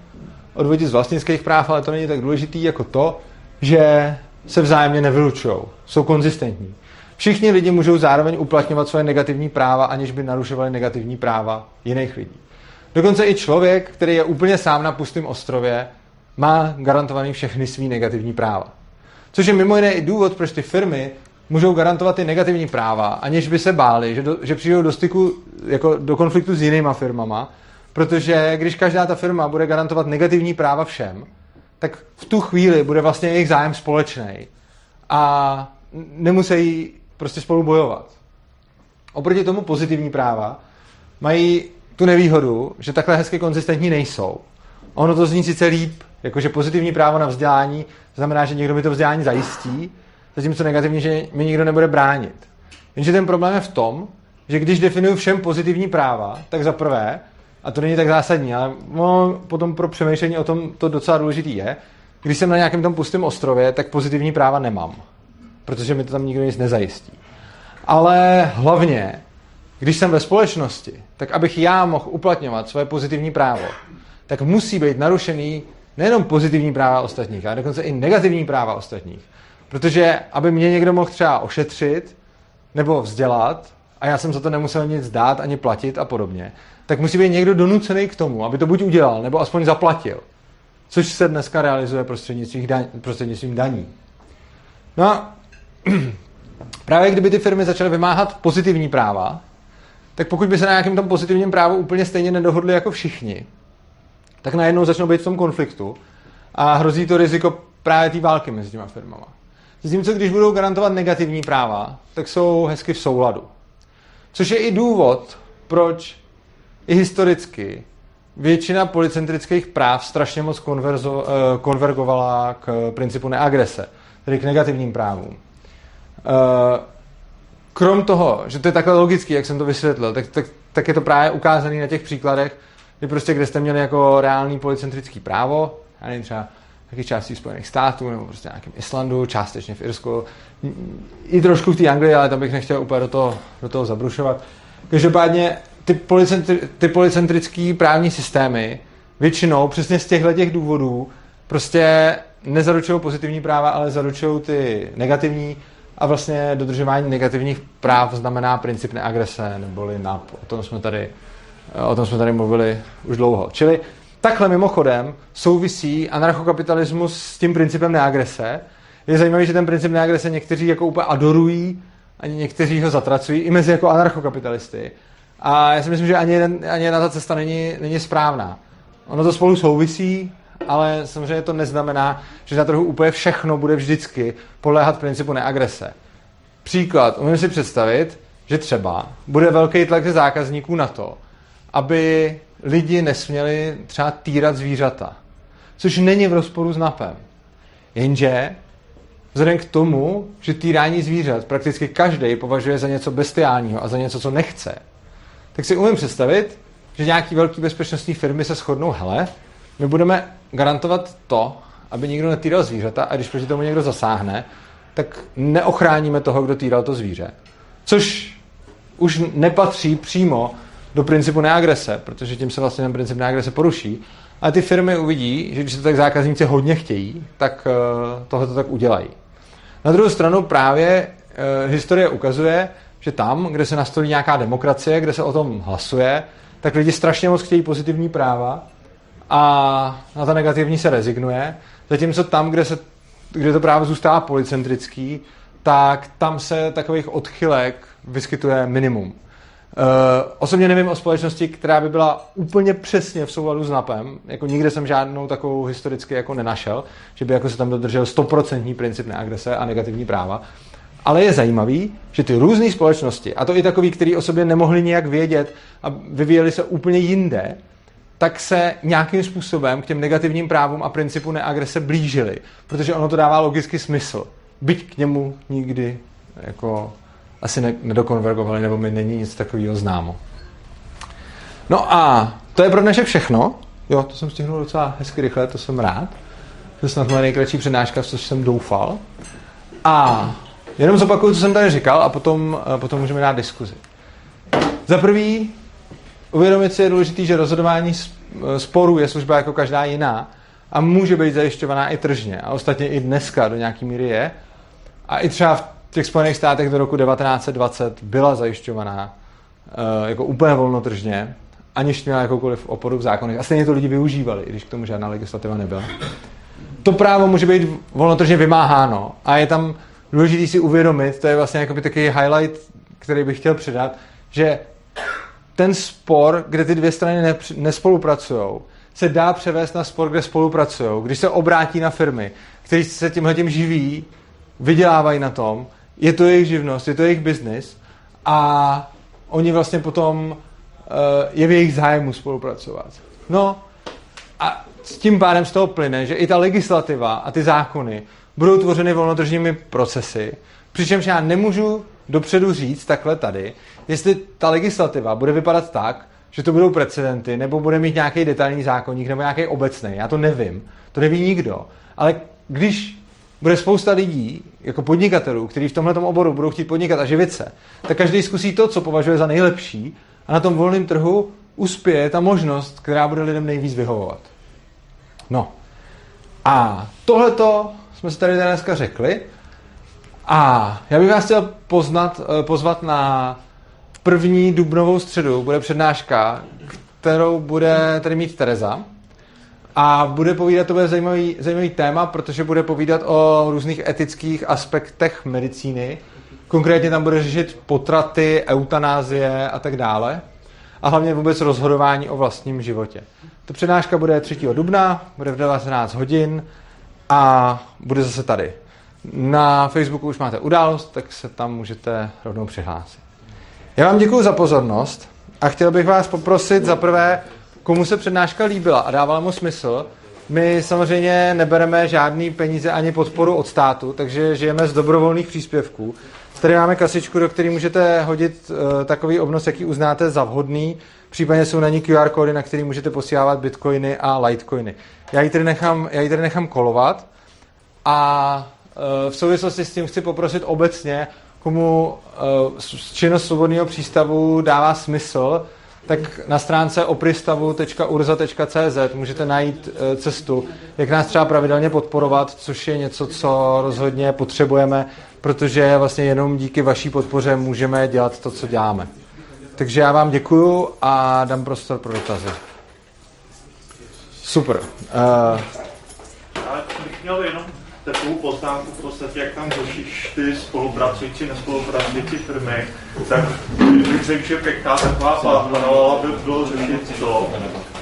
odvodit z vlastnických práv, ale to není tak důležitý jako to, že se vzájemně nevylučují. Jsou konzistentní. Všichni lidi můžou zároveň uplatňovat svoje negativní práva, aniž by narušovali negativní práva jiných lidí. Dokonce i člověk, který je úplně sám na pustém ostrově, má garantovaný všechny svý negativní práva. Což je mimo jiné i důvod, proč ty firmy můžou garantovat ty negativní práva, aniž by se báli, že, do, že přijdou do styku, jako do konfliktu s jinýma firmama, protože když každá ta firma bude garantovat negativní práva všem, tak v tu chvíli bude vlastně jejich zájem společný a nemusí prostě spolu bojovat. Oproti tomu pozitivní práva mají tu nevýhodu, že takhle hezky konzistentní nejsou. Ono to zní sice líp, Jakože pozitivní právo na vzdělání znamená, že někdo mi to vzdělání zajistí, zatímco negativní, že mi nikdo nebude bránit. Jenže ten problém je v tom, že když definuju všem pozitivní práva, tak za prvé, a to není tak zásadní, ale no, potom pro přemýšlení o tom to docela důležitý je, když jsem na nějakém tom pustém ostrově, tak pozitivní práva nemám, protože mi to tam nikdo nic nezajistí. Ale hlavně, když jsem ve společnosti, tak abych já mohl uplatňovat svoje pozitivní právo, tak musí být narušený nejenom pozitivní práva ostatních, ale dokonce i negativní práva ostatních. Protože aby mě někdo mohl třeba ošetřit nebo vzdělat, a já jsem za to nemusel nic dát ani platit a podobně, tak musí být někdo donucený k tomu, aby to buď udělal, nebo aspoň zaplatil. Což se dneska realizuje prostřednictvím, daň, prostřednictvím daní. No a právě kdyby ty firmy začaly vymáhat pozitivní práva, tak pokud by se na nějakém tom pozitivním právu úplně stejně nedohodli jako všichni, tak najednou začnou být v tom konfliktu a hrozí to riziko právě té války mezi těma firmama. Zatímco když budou garantovat negativní práva, tak jsou hezky v souladu. Což je i důvod, proč i historicky většina policentrických práv strašně moc konverzo, eh, konvergovala k principu neagrese, tedy k negativním právům. Eh, krom toho, že to je takhle logický, jak jsem to vysvětlil, tak, tak, tak je to právě ukázané na těch příkladech, kdy prostě, kde jste měli jako reálný policentrický právo, já nevím, třeba nějakých částí Spojených států, nebo prostě nějakým Islandu, částečně v Irsku, i trošku v té Anglii, ale tam bych nechtěl úplně do toho, do toho zabrušovat. Každopádně ty, policentri, ty policentrické právní systémy většinou přesně z těchto těch důvodů prostě nezaručují pozitivní práva, ale zaručují ty negativní a vlastně dodržování negativních práv znamená princip neagrese, neboli NAP. O tom jsme tady, o tom jsme tady mluvili už dlouho. Čili takhle mimochodem souvisí anarchokapitalismus s tím principem neagrese. Je zajímavé, že ten princip neagrese někteří jako úplně adorují, a někteří ho zatracují, i mezi jako anarchokapitalisty. A já si myslím, že ani, jeden, ani jedna ta cesta není, není správná. Ono to spolu souvisí, ale samozřejmě to neznamená, že na trhu úplně všechno bude vždycky podléhat principu neagrese. Příklad, umím si představit, že třeba bude velký tlak ze zákazníků na to, aby lidi nesměli třeba týrat zvířata. Což není v rozporu s NAPem. Jenže vzhledem k tomu, že týrání zvířat prakticky každý považuje za něco bestiálního a za něco, co nechce, tak si umím představit, že nějaký velký bezpečnostní firmy se shodnou, hele, my budeme garantovat to, aby nikdo netýral zvířata a když proti tomu někdo zasáhne, tak neochráníme toho, kdo týral to zvíře. Což už nepatří přímo do principu neagrese, protože tím se vlastně ten princip neagrese poruší. Ale ty firmy uvidí, že když to tak zákazníci hodně chtějí, tak uh, tohle to tak udělají. Na druhou stranu právě uh, historie ukazuje, že tam, kde se nastolí nějaká demokracie, kde se o tom hlasuje, tak lidi strašně moc chtějí pozitivní práva a na ta negativní se rezignuje. Zatímco tam, kde, se, kde to právo zůstává policentrický, tak tam se takových odchylek vyskytuje minimum. Uh, osobně nevím o společnosti, která by byla úplně přesně v souladu s NAPem. Jako nikde jsem žádnou takovou historicky jako nenašel, že by jako se tam dodržel stoprocentní princip neagrese a negativní práva. Ale je zajímavý, že ty různé společnosti, a to i takový, který o sobě nemohli nějak vědět a vyvíjeli se úplně jinde, tak se nějakým způsobem k těm negativním právům a principu neagrese blížili, protože ono to dává logicky smysl. Byť k němu nikdy jako asi ne, nedokonvergovali, nebo mi není nic takového známo. No a to je pro dnešek všechno. Jo, to jsem stihnul docela hezky rychle, to jsem rád. To je snad moje nejkratší přednáška, což jsem doufal. A jenom zopakuju, co jsem tady říkal a potom, potom můžeme dát diskuzi. Za prvý, uvědomit si je důležité, že rozhodování sporů je služba jako každá jiná a může být zajišťovaná i tržně. A ostatně i dneska do nějaký míry je. A i třeba v těch Spojených státech do roku 1920 byla zajišťovaná uh, jako úplně volnotržně, aniž měla jakoukoliv oporu v zákonech. A stejně to lidi využívali, i když k tomu žádná legislativa nebyla. To právo může být volnotržně vymáháno a je tam důležité si uvědomit, to je vlastně jako takový highlight, který bych chtěl předat, že ten spor, kde ty dvě strany nespolupracují, se dá převést na spor, kde spolupracují. Když se obrátí na firmy, které se tímhle tím živí, vydělávají na tom, je to jejich živnost, je to jejich biznis a oni vlastně potom uh, je v jejich zájmu spolupracovat. No a s tím pádem z toho plyne, že i ta legislativa a ty zákony budou tvořeny volnotržními procesy, přičemž já nemůžu dopředu říct takhle tady, jestli ta legislativa bude vypadat tak, že to budou precedenty, nebo bude mít nějaký detailní zákonník, nebo nějaký obecný. Já to nevím. To neví nikdo. Ale když bude spousta lidí, jako podnikatelů, kteří v tomhle oboru budou chtít podnikat a živit se, tak každý zkusí to, co považuje za nejlepší a na tom volném trhu uspěje ta možnost, která bude lidem nejvíc vyhovovat. No. A tohleto jsme si tady dneska řekli a já bych vás chtěl poznat, eh, pozvat na první dubnovou středu. Bude přednáška, kterou bude tady mít Tereza. A bude povídat, to bude zajímavý, zajímavý téma, protože bude povídat o různých etických aspektech medicíny. Konkrétně tam bude řešit potraty, eutanázie a tak dále. A hlavně vůbec rozhodování o vlastním životě. Ta přednáška bude 3. dubna, bude v 19 hodin a bude zase tady. Na Facebooku už máte událost, tak se tam můžete rovnou přihlásit. Já vám děkuji za pozornost a chtěl bych vás poprosit za prvé, komu se přednáška líbila a dávala mu smysl. My samozřejmě nebereme žádný peníze ani podporu od státu, takže žijeme z dobrovolných příspěvků. Tady máme kasičku, do které můžete hodit uh, takový obnos, jaký uznáte za vhodný. Případně jsou na ní QR kódy, na který můžete posílávat bitcoiny a litecoiny. Já ji tady nechám, já ji tady nechám kolovat a uh, v souvislosti s tím chci poprosit obecně, komu uh, činnost svobodného přístavu dává smysl, tak na stránce opristavu.urza.cz můžete najít uh, cestu, jak nás třeba pravidelně podporovat, což je něco, co rozhodně potřebujeme, protože vlastně jenom díky vaší podpoře můžeme dělat to, co děláme. Takže já vám děkuju a dám prostor pro dotazy. Super. Uh, Ale bych měl jenom takovou poznámku v podstatě, jak tam řešíš ty spolupracující, nespolupracující firmy, tak bych řekl, že pěkná taková paralela by bylo řešit to,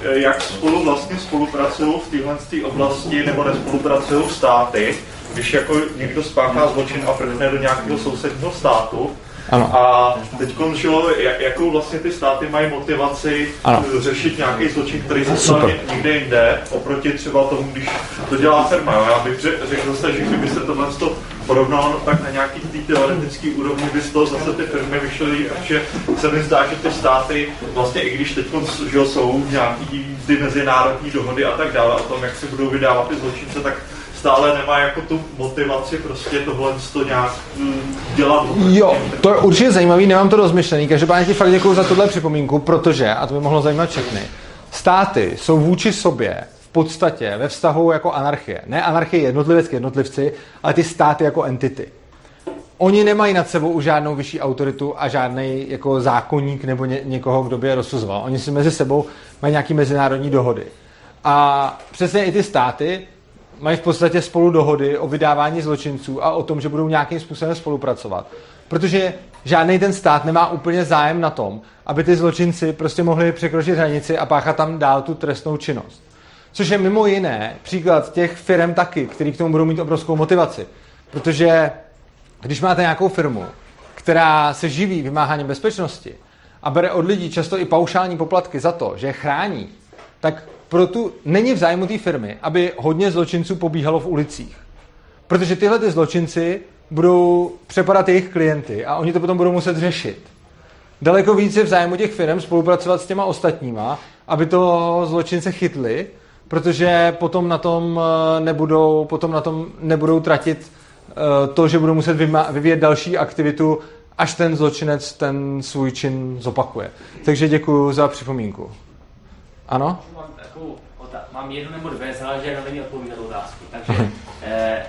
jak spolu vlastně spolupracují v téhle oblasti nebo nespolupracují státy, když jako někdo spáchá zločin a prchne do nějakého sousedního státu, ano. A teď končilo, jakou vlastně ty státy mají motivaci ano. řešit nějaký zločin, který se stane někde jinde, oproti třeba tomu, když to dělá firma. Já bych řekl zase, že kdyby se tohle to porovnalo, tak na nějaký tý teoretický úrovni by z toho zase ty firmy vyšly, protože se mi zdá, že ty státy vlastně, i když teď jsou nějaký ty mezinárodní dohody a tak dále, o tom, jak se budou vydávat ty zločince, tak stále nemá jako tu motivaci prostě tohle to nějak dělat. Jo, to je určitě zajímavý, nemám to rozmyšlený. Každopádně ti fakt děkuji za tuhle připomínku, protože, a to by mohlo zajímat všechny, státy jsou vůči sobě v podstatě ve vztahu jako anarchie. Ne anarchie jednotlivec k jednotlivci, ale ty státy jako entity. Oni nemají nad sebou už žádnou vyšší autoritu a žádný jako zákonník nebo ně, někoho, kdo by je rozsuzoval. Oni si mezi sebou mají nějaké mezinárodní dohody. A přesně i ty státy mají v podstatě spolu dohody o vydávání zločinců a o tom, že budou nějakým způsobem spolupracovat. Protože žádný ten stát nemá úplně zájem na tom, aby ty zločinci prostě mohli překročit hranici a páchat tam dál tu trestnou činnost. Což je mimo jiné příklad těch firm taky, který k tomu budou mít obrovskou motivaci. Protože když máte nějakou firmu, která se živí vymáháním bezpečnosti a bere od lidí často i paušální poplatky za to, že je chrání, tak pro tu, není v zájmu té firmy, aby hodně zločinců pobíhalo v ulicích. Protože tyhle ty zločinci budou přepadat jejich klienty a oni to potom budou muset řešit. Daleko více v zájmu těch firm spolupracovat s těma ostatníma, aby to zločince chytli, protože potom na tom eh, nebudou, potom na tom nebudou tratit eh, to, že budou muset vyvíjet další aktivitu, až ten zločinec ten svůj čin zopakuje. Takže děkuji za připomínku. Ano? takovou mám jednu nebo dvě, záleží, jak na na tu otázku. Takže eh,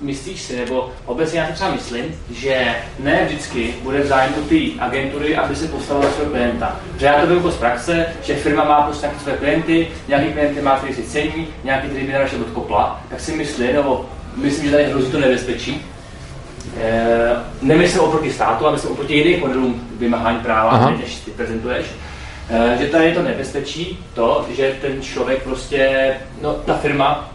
myslíš si, nebo obecně já si třeba myslím, že ne vždycky bude v zájmu té agentury, aby se postavila svého klienta. Že já to vím z praxe, že firma má prostě nějaké své klienty, nějaký klienty má, který si cení, nějaký, který by radši odkopla, tak si myslím, nebo myslím, že tady hrozí to nebezpečí, E, nemyslím oproti státu, ale myslím oproti jiným modelům vymáhání práva, než ty prezentuješ. Eh, že tady je to nebezpečí, to, že ten člověk prostě, no ta firma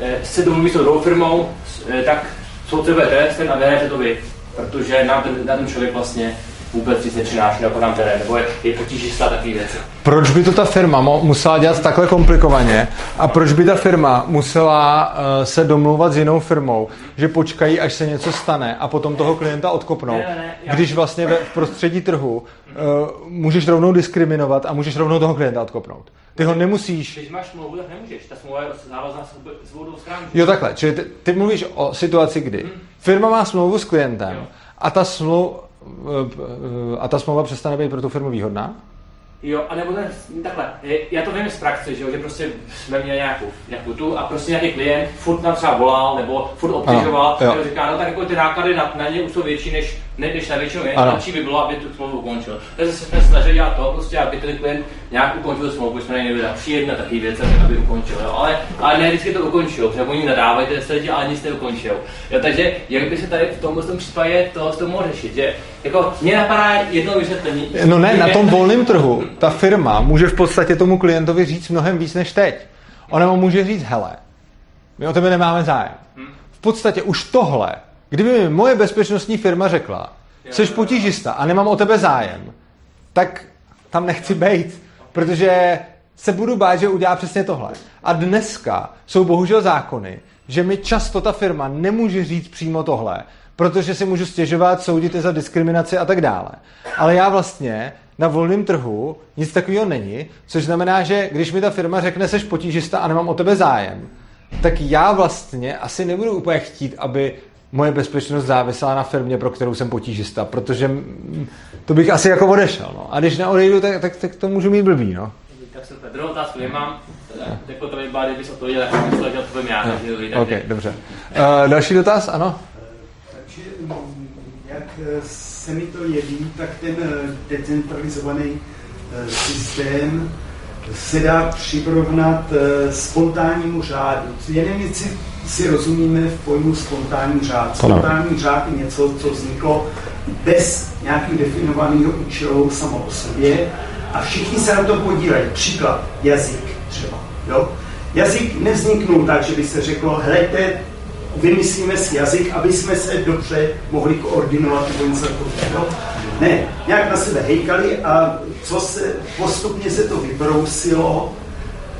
eh, se domluví s druhou firmou, eh, tak jsou tebe ten a vyhrajete to vy, protože nám ten, na ten člověk vlastně vůbec nic nepřináší, jako nám terén, nebo je, je potížistá takový věci. Proč by to ta firma musela dělat takhle komplikovaně a proč by ta firma musela uh, se domlouvat s jinou firmou, že počkají, až se něco stane a potom toho klienta odkopnou, ne, ne, ne, já... když vlastně ve, v prostředí trhu uh, můžeš rovnou diskriminovat a můžeš rovnou toho klienta odkopnout. Ty ho nemusíš... Když máš smlouvu, tak nemůžeš. Ta smlouva je závazná s vodou. Jo, takhle. Čili ty, ty mluvíš o situaci, kdy hmm. firma má smlouvu s klientem jo. a ta smlouva a ta smlouva přestane být pro tu firmu výhodná? Jo, a nebo ten, takhle, já to vím z praxe, že, jo, že prostě jsme měli nějakou, nějakou tu a prostě nějaký klient furt nám třeba volal nebo furt obtěžoval, a říká, no tak jako ty náklady na, na ně už jsou větší než, ne, než na většinu jen, lepší by bylo, aby tu smlouvu ukončil. Takže se jsme snažili dělat to, prostě, aby ten klient nějak ukončil smlouvu, jsme neměli tak příjemné takové věci, aby ukončil, jo. Ale, ale ne vždycky to ukončil, protože oni nadávají ty lidi, ale nic neukončil. Jo, takže jak by se tady v tomhle tom případě to, to mohlo řešit, že jako mě napadá jedno vysvětlení. No ne, na tom volném trhu ta firma může v podstatě tomu klientovi říct mnohem víc než teď. Ona mu může říct, hele, my o tebe nemáme zájem. v podstatě už tohle, kdyby mi moje bezpečnostní firma řekla, jsi potížista a nemám o tebe zájem, tak tam nechci být, protože se budu bát, že udělá přesně tohle. A dneska jsou bohužel zákony, že mi často ta firma nemůže říct přímo tohle, protože si můžu stěžovat, soudit je za diskriminaci a tak dále. Ale já vlastně na volném trhu nic takového není, což znamená, že když mi ta firma řekne, seš potížista a nemám o tebe zájem, tak já vlastně asi nebudu úplně chtít, aby moje bezpečnost závisela na firmě, pro kterou jsem potížista, protože to bych asi jako odešel. No. A když neodejdu, tak, tak, tak to můžu mít blbý. No. Tak se druhou otázku nemám. Jako to vypadá, kdybys odpověděl, jak myslel, že odpovím já. Takže, takže... OK, dobře. Uh, další dotaz, ano? Takže mm, jak eh, se mi to jeví, tak ten eh, decentralizovaný systém se dá přirovnat spontánnímu řádu. Nevím, jestli si rozumíme v pojmu spontánní řád. Spontánní řád je něco, co vzniklo bez nějakého definovaného účelu samo o sobě a všichni se na to podílejí. Příklad, jazyk třeba. Jo? Jazyk nevzniknul tak, že by se řeklo, hleďte, vymyslíme si jazyk, aby jsme se dobře mohli koordinovat nebo něco takového. Ne, nějak na sebe hejkali a co se, postupně se to vybrousilo.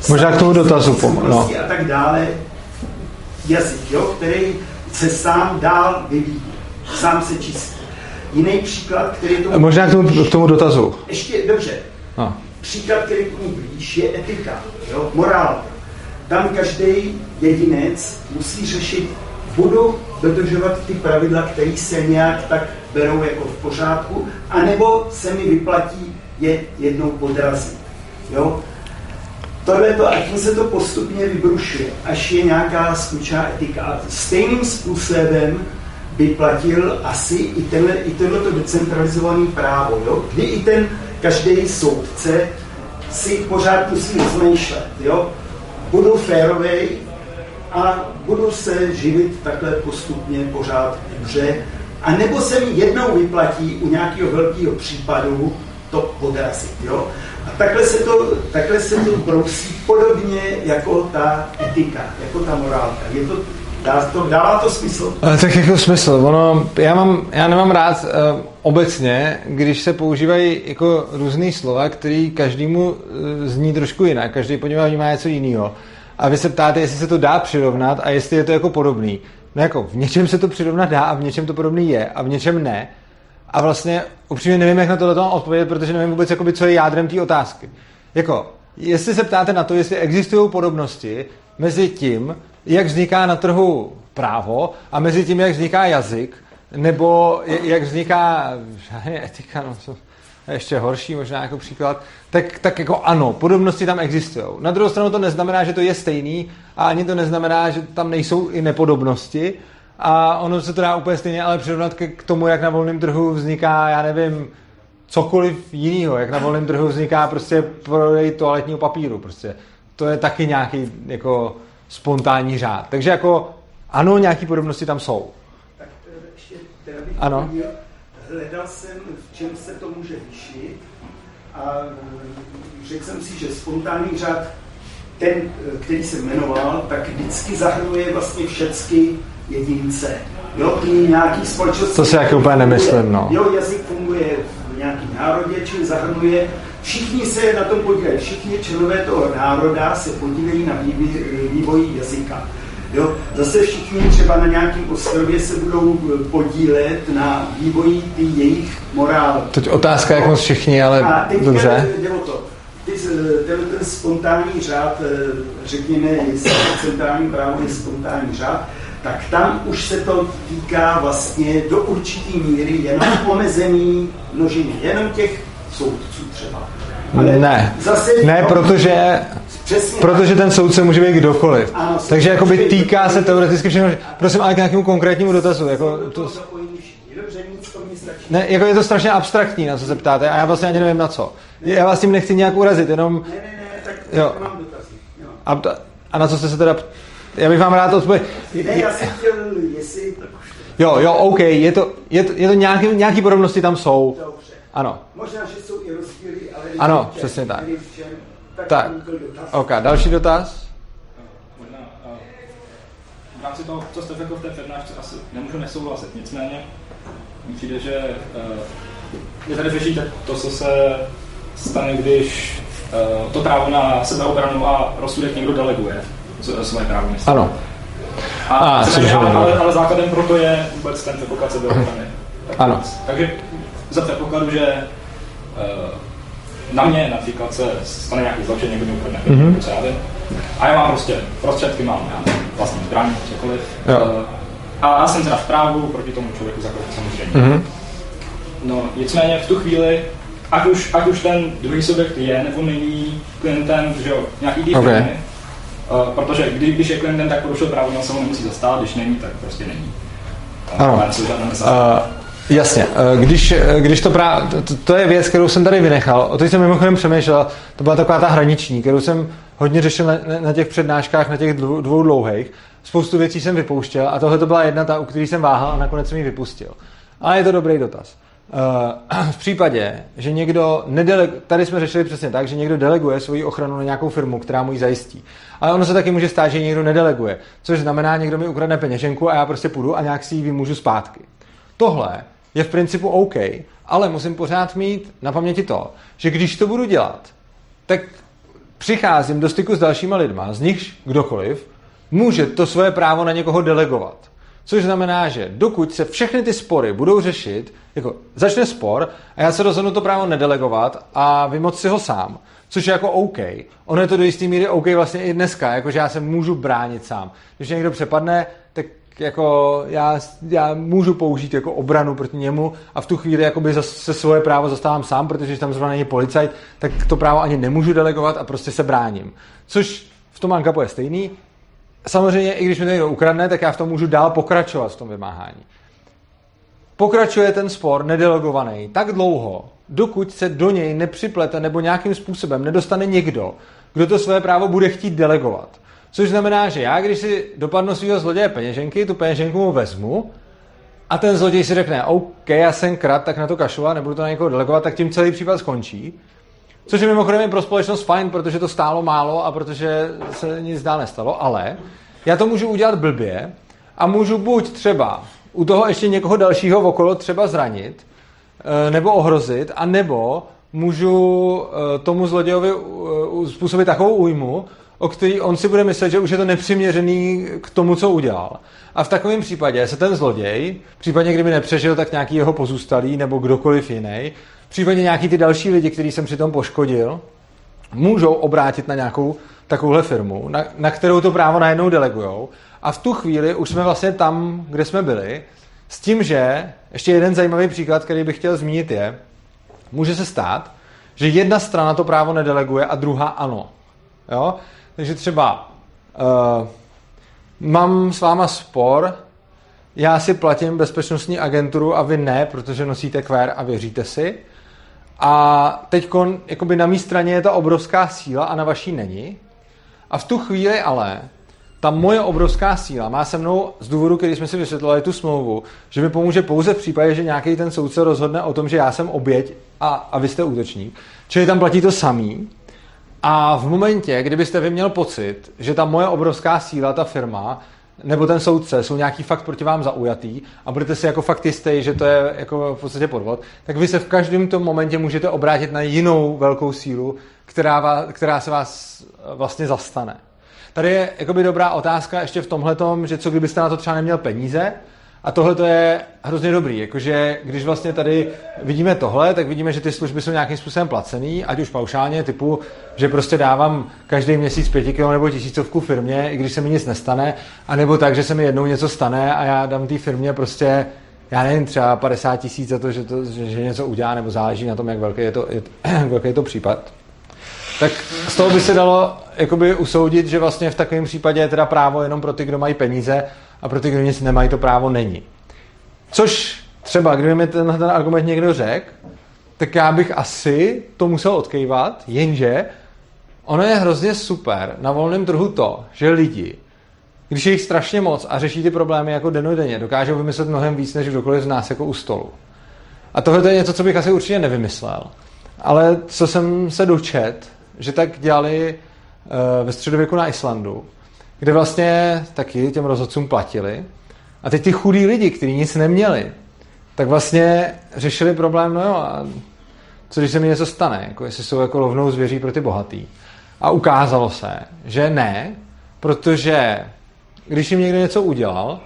Možná k tomu dotazu no. A tak dále. Jazyk, jo, který se sám dál vyvíjí. Sám se čistí. Jiný příklad, který to... Možná k tomu, k tomu dotazu. Ještě, dobře. No. Příklad, který k ní blíž, je etika, jo? morál. Tam každý jedinec musí řešit, budu dodržovat ty pravidla, které se nějak tak berou jako v pořádku, anebo se mi vyplatí je jednou podrazit. Jo? Tohle to, a tím se to postupně vybrušuje, až je nějaká skutečná etika. A stejným způsobem by platil asi i, tenhle, i tohleto decentralizované právo, jo? kdy i ten každý soudce si pořád musí rozmýšlet, jo? budu férovej a budu se živit takhle postupně pořád dobře, a nebo se mi jednou vyplatí u nějakého velkého případu to podrazit. Jo? A takhle se to, takhle se to brousí podobně jako ta etika, jako ta morálka. Je to Dá to, dává to smysl? Tak jako smysl. Ono, já, mám, já nemám rád uh, obecně, když se používají jako různé slova, který každému uh, zní trošku jinak. Každý po něm vnímá něco jiného. A vy se ptáte, jestli se to dá přirovnat a jestli je to jako podobný. No jako v něčem se to přirovnat dá a v něčem to podobný je a v něčem ne. A vlastně upřímně nevím, jak na to mám odpovědět, protože nevím vůbec, jakoby, co je jádrem té otázky. Jako, jestli se ptáte na to, jestli existují podobnosti mezi tím, jak vzniká na trhu právo a mezi tím, jak vzniká jazyk, nebo jak vzniká etika, no co, ještě horší možná jako příklad, tak, tak jako ano, podobnosti tam existují. Na druhou stranu to neznamená, že to je stejný a ani to neznamená, že tam nejsou i nepodobnosti a ono se to dá úplně stejně ale přirovnat k, k tomu, jak na volném trhu vzniká, já nevím, cokoliv jiného, jak na volném trhu vzniká prostě prodej toaletního papíru, prostě. To je taky nějaký jako spontánní řád. Takže jako ano, nějaké podobnosti tam jsou. Tak ještě teda bych ano. Hledal jsem, v čem se to může lišit a eh, řekl jsem si, že spontánní řád, ten, eh, který se jmenoval, tak vždycky zahrnuje vlastně všechny jedince. Jo, ty nějaký společnosti. To si jak úplně nemyslím, no. Jo, jazyk funguje v nějakém národě, čili zahrnuje Všichni se na tom podílejí, všichni členové toho národa se podílejí na vývoji jazyka. Jo? Zase všichni třeba na nějakém ostrově se budou podílet na vývoji ty jejich morálky. Teď otázka, jak moc všichni, ale A teď dobře. Jde o to. Ty, ten, ten spontánní řád, eh, řekněme, jestli centrální právo je spontánní řád, tak tam už se to týká vlastně do určitý míry jenom omezení množiny, jenom těch soudců třeba. Ale ne, zase ne, protože, protože ten soudce může být kdokoliv. Ano, Takže jakoby týká se teoreticky všechno. Prosím, ale k nějakému konkrétnímu dotazu. Jako to, ne, jako je to strašně abstraktní, na co se ptáte, a já vlastně ani nevím na co. Já vás tím nechci nějak urazit, jenom... Ne, ne, ne, tak, jo. mám dotazy. Jo. A, a na co jste se teda... Já bych vám rád odpověděl. Ne, já jsem chtěl, jestli... Jo, jo, OK, je to, je to, je to nějaký, nějaký podobnosti tam jsou. Ano. Možná, že jsou i rozdíly, ale... Ano, přesně tak. tak, tak. OK, další dotaz? Možná, rámci toho, co jste řekl v té přednášce, asi nemůžu nesouhlasit. Nicméně mi přijde, že uh, vy tady řešíte to, co se stane, když uh, to právo na sebeobranu a rozsudek někdo deleguje svoje právo myslím. Ano. A, a, ale, ale, ale základem pro to je vůbec ten předpoklad sebeobrany. Ano. Takže za předpokladu, že uh, na mě například se stane nějaký zločin, někdo mi ukradne mm-hmm. co já vím. A já mám prostě prostředky, mám já vlastní zbraň, cokoliv. Jo. Uh, a já jsem teda v právu proti tomu člověku zakročit samozřejmě. Mm-hmm. No, nicméně v tu chvíli, ať už, ať už ten druhý subjekt je nebo není klientem, že jo, nějaký té okay. uh, protože kdy, když je klientem, tak porušil právo, on se ho nemusí zastávat, když není, tak prostě není. Ano. Uh, Jasně, když, když to právě, to, to, je věc, kterou jsem tady vynechal, o to jsem mimochodem přemýšlel, to byla taková ta hraniční, kterou jsem hodně řešil na, na těch přednáškách, na těch dvou, dvou dlouhých. Spoustu věcí jsem vypouštěl a tohle to byla jedna ta, u které jsem váhal a nakonec jsem ji vypustil. Ale je to dobrý dotaz. Uh, v případě, že někdo nedele, tady jsme řešili přesně tak, že někdo deleguje svoji ochranu na nějakou firmu, která mu ji zajistí. Ale ono se taky může stát, že někdo nedeleguje, což znamená, někdo mi ukradne peněženku a já prostě půjdu a nějak si ji vymůžu zpátky. Tohle je v principu OK, ale musím pořád mít na paměti to, že když to budu dělat, tak přicházím do styku s dalšíma lidma, z nichž kdokoliv může to svoje právo na někoho delegovat. Což znamená, že dokud se všechny ty spory budou řešit, jako začne spor a já se rozhodnu to právo nedelegovat a vymoc si ho sám, což je jako OK. Ono je to do jisté míry OK vlastně i dneska, jakože já se můžu bránit sám. Když někdo přepadne, jako já, já můžu použít jako obranu proti němu a v tu chvíli jakoby se svoje právo zastávám sám, protože tam zrovna není policajt, tak to právo ani nemůžu delegovat a prostě se bráním. Což v tom Ankapu je stejný. Samozřejmě, i když mi to někdo ukradne, tak já v tom můžu dál pokračovat v tom vymáhání. Pokračuje ten spor nedelegovaný tak dlouho, dokud se do něj nepřiplete nebo nějakým způsobem nedostane někdo, kdo to své právo bude chtít delegovat. Což znamená, že já, když si dopadnu svého zloděje peněženky, tu peněženku mu vezmu a ten zloděj si řekne, OK, já jsem krat, tak na to kašlu a nebudu to na někoho delegovat, tak tím celý případ skončí. Což je mimochodem pro společnost fajn, protože to stálo málo a protože se nic dál nestalo, ale já to můžu udělat blbě a můžu buď třeba u toho ještě někoho dalšího okolo třeba zranit, eh, nebo ohrozit, a nebo můžu eh, tomu zlodějovi eh, způsobit takovou újmu, o který on si bude myslet, že už je to nepřiměřený k tomu, co udělal. A v takovém případě se ten zloděj, případně kdyby nepřežil, tak nějaký jeho pozůstalý nebo kdokoliv jiný, případně nějaký ty další lidi, který jsem přitom poškodil, můžou obrátit na nějakou takovouhle firmu, na, na kterou to právo najednou delegujou. A v tu chvíli už jsme vlastně tam, kde jsme byli, s tím, že ještě jeden zajímavý příklad, který bych chtěl zmínit je, může se stát, že jedna strana to právo nedeleguje a druhá ano. Jo? Takže třeba uh, mám s váma spor, já si platím bezpečnostní agenturu a vy ne, protože nosíte kvér a věříte si. A teď jakoby na mé straně je ta obrovská síla a na vaší není. A v tu chvíli ale ta moje obrovská síla má se mnou z důvodu, který jsme si vysvětlili tu smlouvu, že mi pomůže pouze v případě, že nějaký ten soudce rozhodne o tom, že já jsem oběť a, a vy jste útočník. Čili tam platí to samý. A v momentě, kdybyste vy měl pocit, že ta moje obrovská síla, ta firma, nebo ten soudce jsou nějaký fakt proti vám zaujatý a budete si jako fakt jistý, že to je jako v podstatě podvod, tak vy se v každém tom momentě můžete obrátit na jinou velkou sílu, která, vás, která se vás vlastně zastane. Tady je jakoby dobrá otázka ještě v tomhle že co kdybyste na to třeba neměl peníze, a tohle to je hrozně dobrý, jakože když vlastně tady vidíme tohle, tak vidíme, že ty služby jsou nějakým způsobem placený, ať už paušálně, typu, že prostě dávám každý měsíc pěti kilo nebo tisícovku firmě, i když se mi nic nestane, anebo tak, že se mi jednou něco stane a já dám té firmě prostě já nevím, třeba 50 tisíc za to, že, to, že, něco udělá, nebo záleží na tom, jak velký je to, jak velký je to případ. Tak z toho by se dalo jakoby usoudit, že vlastně v takovém případě je teda právo jenom pro ty, kdo mají peníze a pro ty, kdo nic nemají, to právo není. Což třeba, kdyby mi ten, ten argument někdo řekl, tak já bych asi to musel odkejvat, jenže ono je hrozně super na volném trhu to, že lidi, když je jich strašně moc a řeší ty problémy jako denodenně, dokážou vymyslet mnohem víc než kdokoliv z nás jako u stolu. A tohle je něco, co bych asi určitě nevymyslel. Ale co jsem se dočet, že tak dělali uh, ve středověku na Islandu, kde vlastně taky těm rozhodcům platili. A teď ty chudí lidi, kteří nic neměli, tak vlastně řešili problém, no jo, a co když se mi něco stane, jako jestli jsou jako lovnou zvěří pro ty bohatý. A ukázalo se, že ne, protože když jim někdo něco udělal,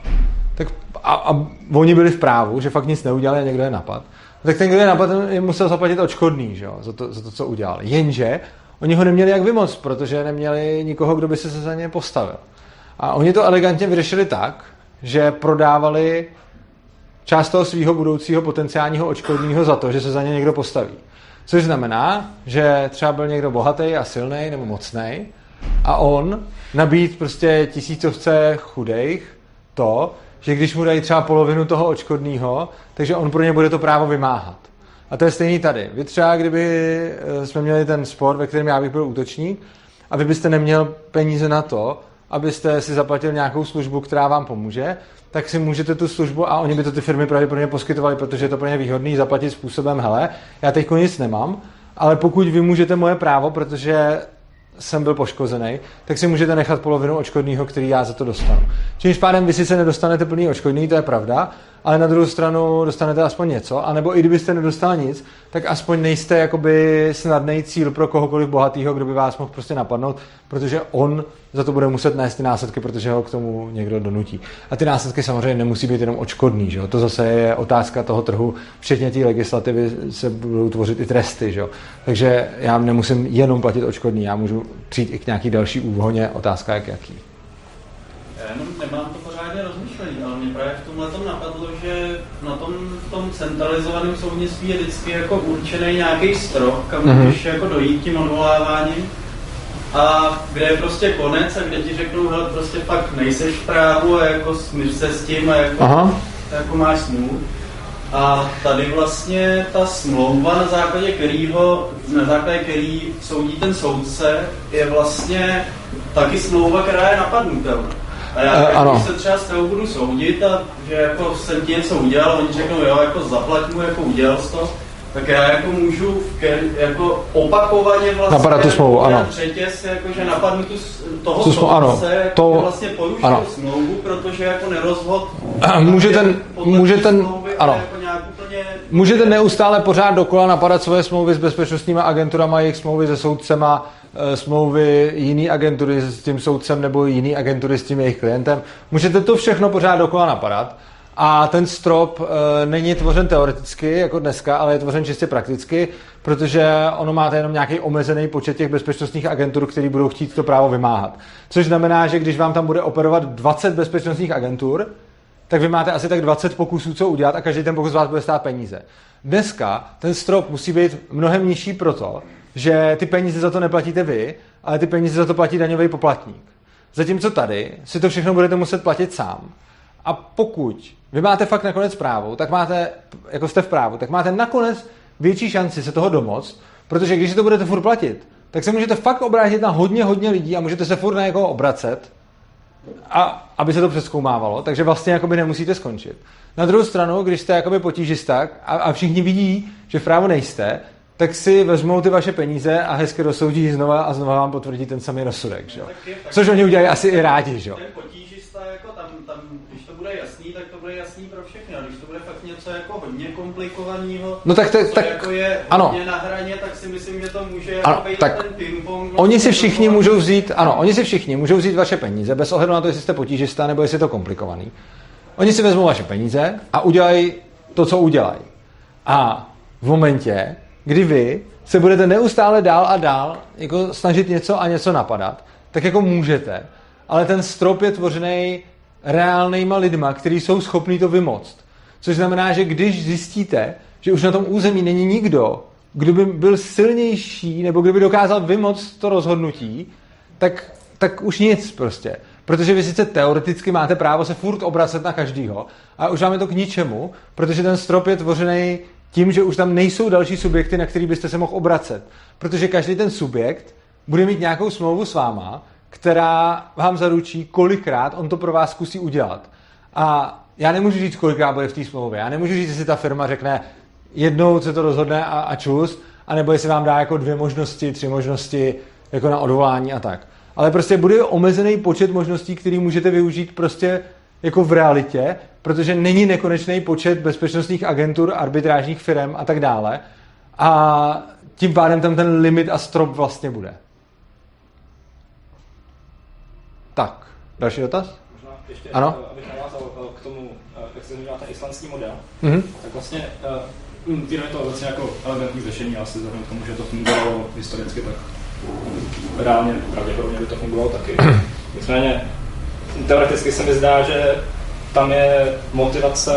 tak a, a oni byli v právu, že fakt nic neudělali a někdo je napad, tak ten, kdo je napad, musel zaplatit odškodný že jo, za, to, za to, co udělal. Jenže oni ho neměli jak vymoc, protože neměli nikoho, kdo by se za ně postavil. A oni to elegantně vyřešili tak, že prodávali část toho svého budoucího potenciálního očkodního za to, že se za ně někdo postaví. Což znamená, že třeba byl někdo bohatý a silný nebo mocný a on nabít prostě tisícovce chudejch to, že když mu dají třeba polovinu toho očkodného, takže on pro ně bude to právo vymáhat. A to je stejný tady. Vy třeba, kdyby eh, jsme měli ten sport, ve kterém já bych byl útočník, a vy byste neměl peníze na to, abyste si zaplatil nějakou službu, která vám pomůže, tak si můžete tu službu, a oni by to ty firmy pravděpodobně poskytovali, protože je to pro ně výhodný zaplatit způsobem, hele, já teď nic nemám, ale pokud vy můžete moje právo, protože jsem byl poškozený, tak si můžete nechat polovinu očkodného, který já za to dostanu. Čímž pádem vy sice nedostanete plný očkodný, to je pravda, ale na druhou stranu dostanete aspoň něco, anebo i kdybyste nedostal nic, tak aspoň nejste jakoby snadný cíl pro kohokoliv bohatýho, kdo by vás mohl prostě napadnout, protože on za to bude muset nést ty následky, protože ho k tomu někdo donutí. A ty následky samozřejmě nemusí být jenom očkodný, že jo? to zase je otázka toho trhu, včetně té legislativy se budou tvořit i tresty, že jo? takže já nemusím jenom platit očkodný, já můžu přijít i k nějaký další úhoně, otázka jak jaký. Já jenom nemám to pořádně rozmyšlení, ale mě právě v tomhle tom napadlo, na tom, tom centralizovaném soudnictví je vždycky jako určený nějaký strop, kam mm-hmm. můžeš jako dojít tím odvoláváním a kde je prostě konec a kde ti řeknou, hele, prostě fakt nejseš v právu a jako smíř se s tím a jako, Aha. jako máš smůl. A tady vlastně ta smlouva, na základě kterýho, na základě který soudí ten soudce, je vlastně taky smlouva, která je napadnutelná. A já, uh, ano. se třeba s tebou budu soudit a že jako jsem ti něco udělal, oni řeknou, jo, jako zaplať mu, jako udělal jsi to, tak já jako můžu ke, jako opakovaně vlastně napadat tu smlouvu, ano. Řetěz, jako, že napadnu tu, toho tu smlouvu, ano, to, vlastně porušil ano. smlouvu, protože jako nerozhod může ten, může ten, smlouvy, ano. Jako úplně... Můžete neustále pořád dokola napadat svoje smlouvy s bezpečnostními agenturama, jejich smlouvy se soudcema, Eh, smlouvy jiný agentury s tím soudcem nebo jiný agentury s tím jejich klientem. Můžete to všechno pořád dokola napadat. A ten strop e, není tvořen teoreticky, jako dneska, ale je tvořen čistě prakticky, protože ono máte jenom nějaký omezený počet těch bezpečnostních agentur, který budou chtít to právo vymáhat. Což znamená, že když vám tam bude operovat 20 bezpečnostních agentur, tak vy máte asi tak 20 pokusů, co udělat a každý ten pokus vás bude stát peníze. Dneska ten strop musí být mnohem nižší proto, že ty peníze za to neplatíte vy, ale ty peníze za to platí daňový poplatník. Zatímco tady si to všechno budete muset platit sám. A pokud vy máte fakt nakonec právo, tak máte, jako jste v právu, tak máte nakonec větší šanci se toho domoct, protože když si to budete furt platit, tak se můžete fakt obrátit na hodně, hodně lidí a můžete se furt na někoho obracet, a aby se to přeskoumávalo, takže vlastně jakoby nemusíte skončit. Na druhou stranu, když jste jakoby potížisták a, a všichni vidí, že v právu nejste, tak si vezmou ty vaše peníze a hezky rozsoudí znova a znova vám potvrdí ten samý rozsudek. Že? Což oni udělají asi i rádi. Že? Ten potížista, jako tam, tam, když to bude jasný, tak to bude jasný pro všechny. A když to bude fakt něco jako hodně komplikovaného, no tak, tak, tak jako je ano. hodně na hraně, tak si myslím, že to může jako ano, být tak ten ping-pong. Oni si všichni můžou vzít, ano, oni si všichni můžou vzít vaše peníze, bez ohledu na to, jestli jste potížista nebo jestli je to komplikovaný. Oni si vezmou vaše peníze a udělají to, co udělají. A v momentě, kdy vy se budete neustále dál a dál jako snažit něco a něco napadat, tak jako můžete. Ale ten strop je tvořený reálnýma lidma, kteří jsou schopní to vymoct. Což znamená, že když zjistíte, že už na tom území není nikdo, kdo by byl silnější nebo kdo by dokázal vymoct to rozhodnutí, tak, tak už nic prostě. Protože vy sice teoreticky máte právo se furt obracet na každýho, a už vám je to k ničemu, protože ten strop je tvořený tím, že už tam nejsou další subjekty, na který byste se mohl obracet. Protože každý ten subjekt bude mít nějakou smlouvu s váma, která vám zaručí, kolikrát on to pro vás zkusí udělat. A já nemůžu říct, kolikrát bude v té smlouvě. Já nemůžu říct, jestli ta firma řekne, jednou se to rozhodne a, a čus, anebo jestli vám dá jako dvě možnosti, tři možnosti jako na odvolání a tak. ale prostě bude omezený počet možností, který můžete využít prostě jako v realitě, protože není nekonečný počet bezpečnostních agentur, arbitrážních firm a tak dále. A tím pádem tam ten limit a strop vlastně bude. Tak, další dotaz? Možná ještě, Ano. eh, abych navázal eh, k tomu, eh, jak se zmínil ten islandský model, Mhm. tak vlastně uh, je to vlastně jako elegantní řešení, asi vzhledem k tomu, že to fungovalo historicky, tak reálně pravděpodobně by to fungovalo taky. Nicméně teoreticky se mi zdá, že tam je motivace,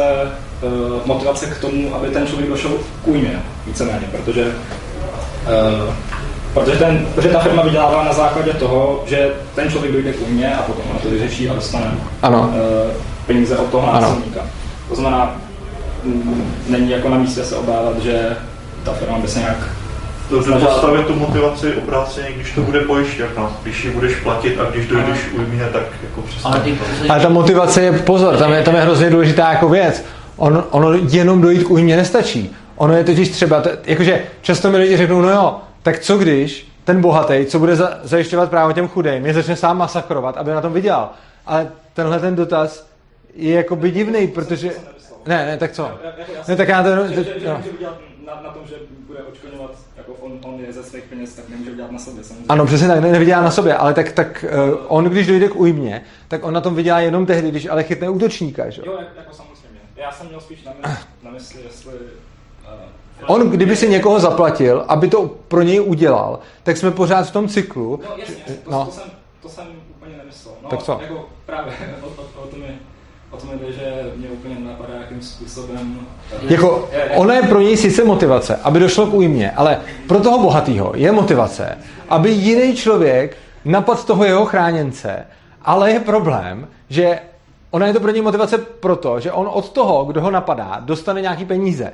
uh, motivace k tomu, aby ten člověk došel k újmě, víceméně, protože uh, Protože, ten, protože ta firma vydělává na základě toho, že ten člověk dojde k újmě a potom ona to vyřeší a dostane Ano. eh, peníze od toho Ano. násilníka. To znamená, mm, není jako na místě se obávat, že ta firma by se nějak Snažila- postavit tu motivaci obráceně, když to bude pojišťovna. Když ji budeš platit a když dojdeš újmě, tak jako přesně. Ale ta motivace je, pozor, tam je, tam je hrozně důležitá jako věc. On, ono jenom dojít k újmě nestačí. Ono je totiž třeba, t- jakože často mi lidi řeknou, no jo, tak co když ten bohatý, co bude za, zajišťovat právo těm chudým, je začne sám masakrovat, aby na tom vydělal. Ale tenhle ten dotaz je jakoby divný, protože... Ne, ne, tak co? Ne, tak já to... že, že, že na tom, že bude očkodňovat, jako on, on je ze svých peněz, tak nemůže vydělat na sobě samozřejmě. Ano, přesně tak, ne- nevydělá na sobě, ale tak, tak uh, on, když dojde k újmě, tak on na tom vydělá jenom tehdy, když ale chytne útočníka, že? jo? Jo, jak- jako samozřejmě. Já jsem měl spíš na, mysli, na mysli, jestli... Uh, On, kdyby si někoho zaplatil, aby to pro něj udělal, tak jsme pořád v tom cyklu. No jasně, to, No. to, jsem, to jsem úplně nemyslel. No, Tak co? Jako právě o, o, o, tom je, o tom jde, že mě úplně nenapadá, jakým způsobem... Jako, ona je pro něj sice motivace, aby došlo k újmě, ale pro toho bohatýho je motivace, aby jiný člověk napadl toho jeho chráněnce, ale je problém, že ona je to pro něj motivace proto, že on od toho, kdo ho napadá, dostane nějaký peníze.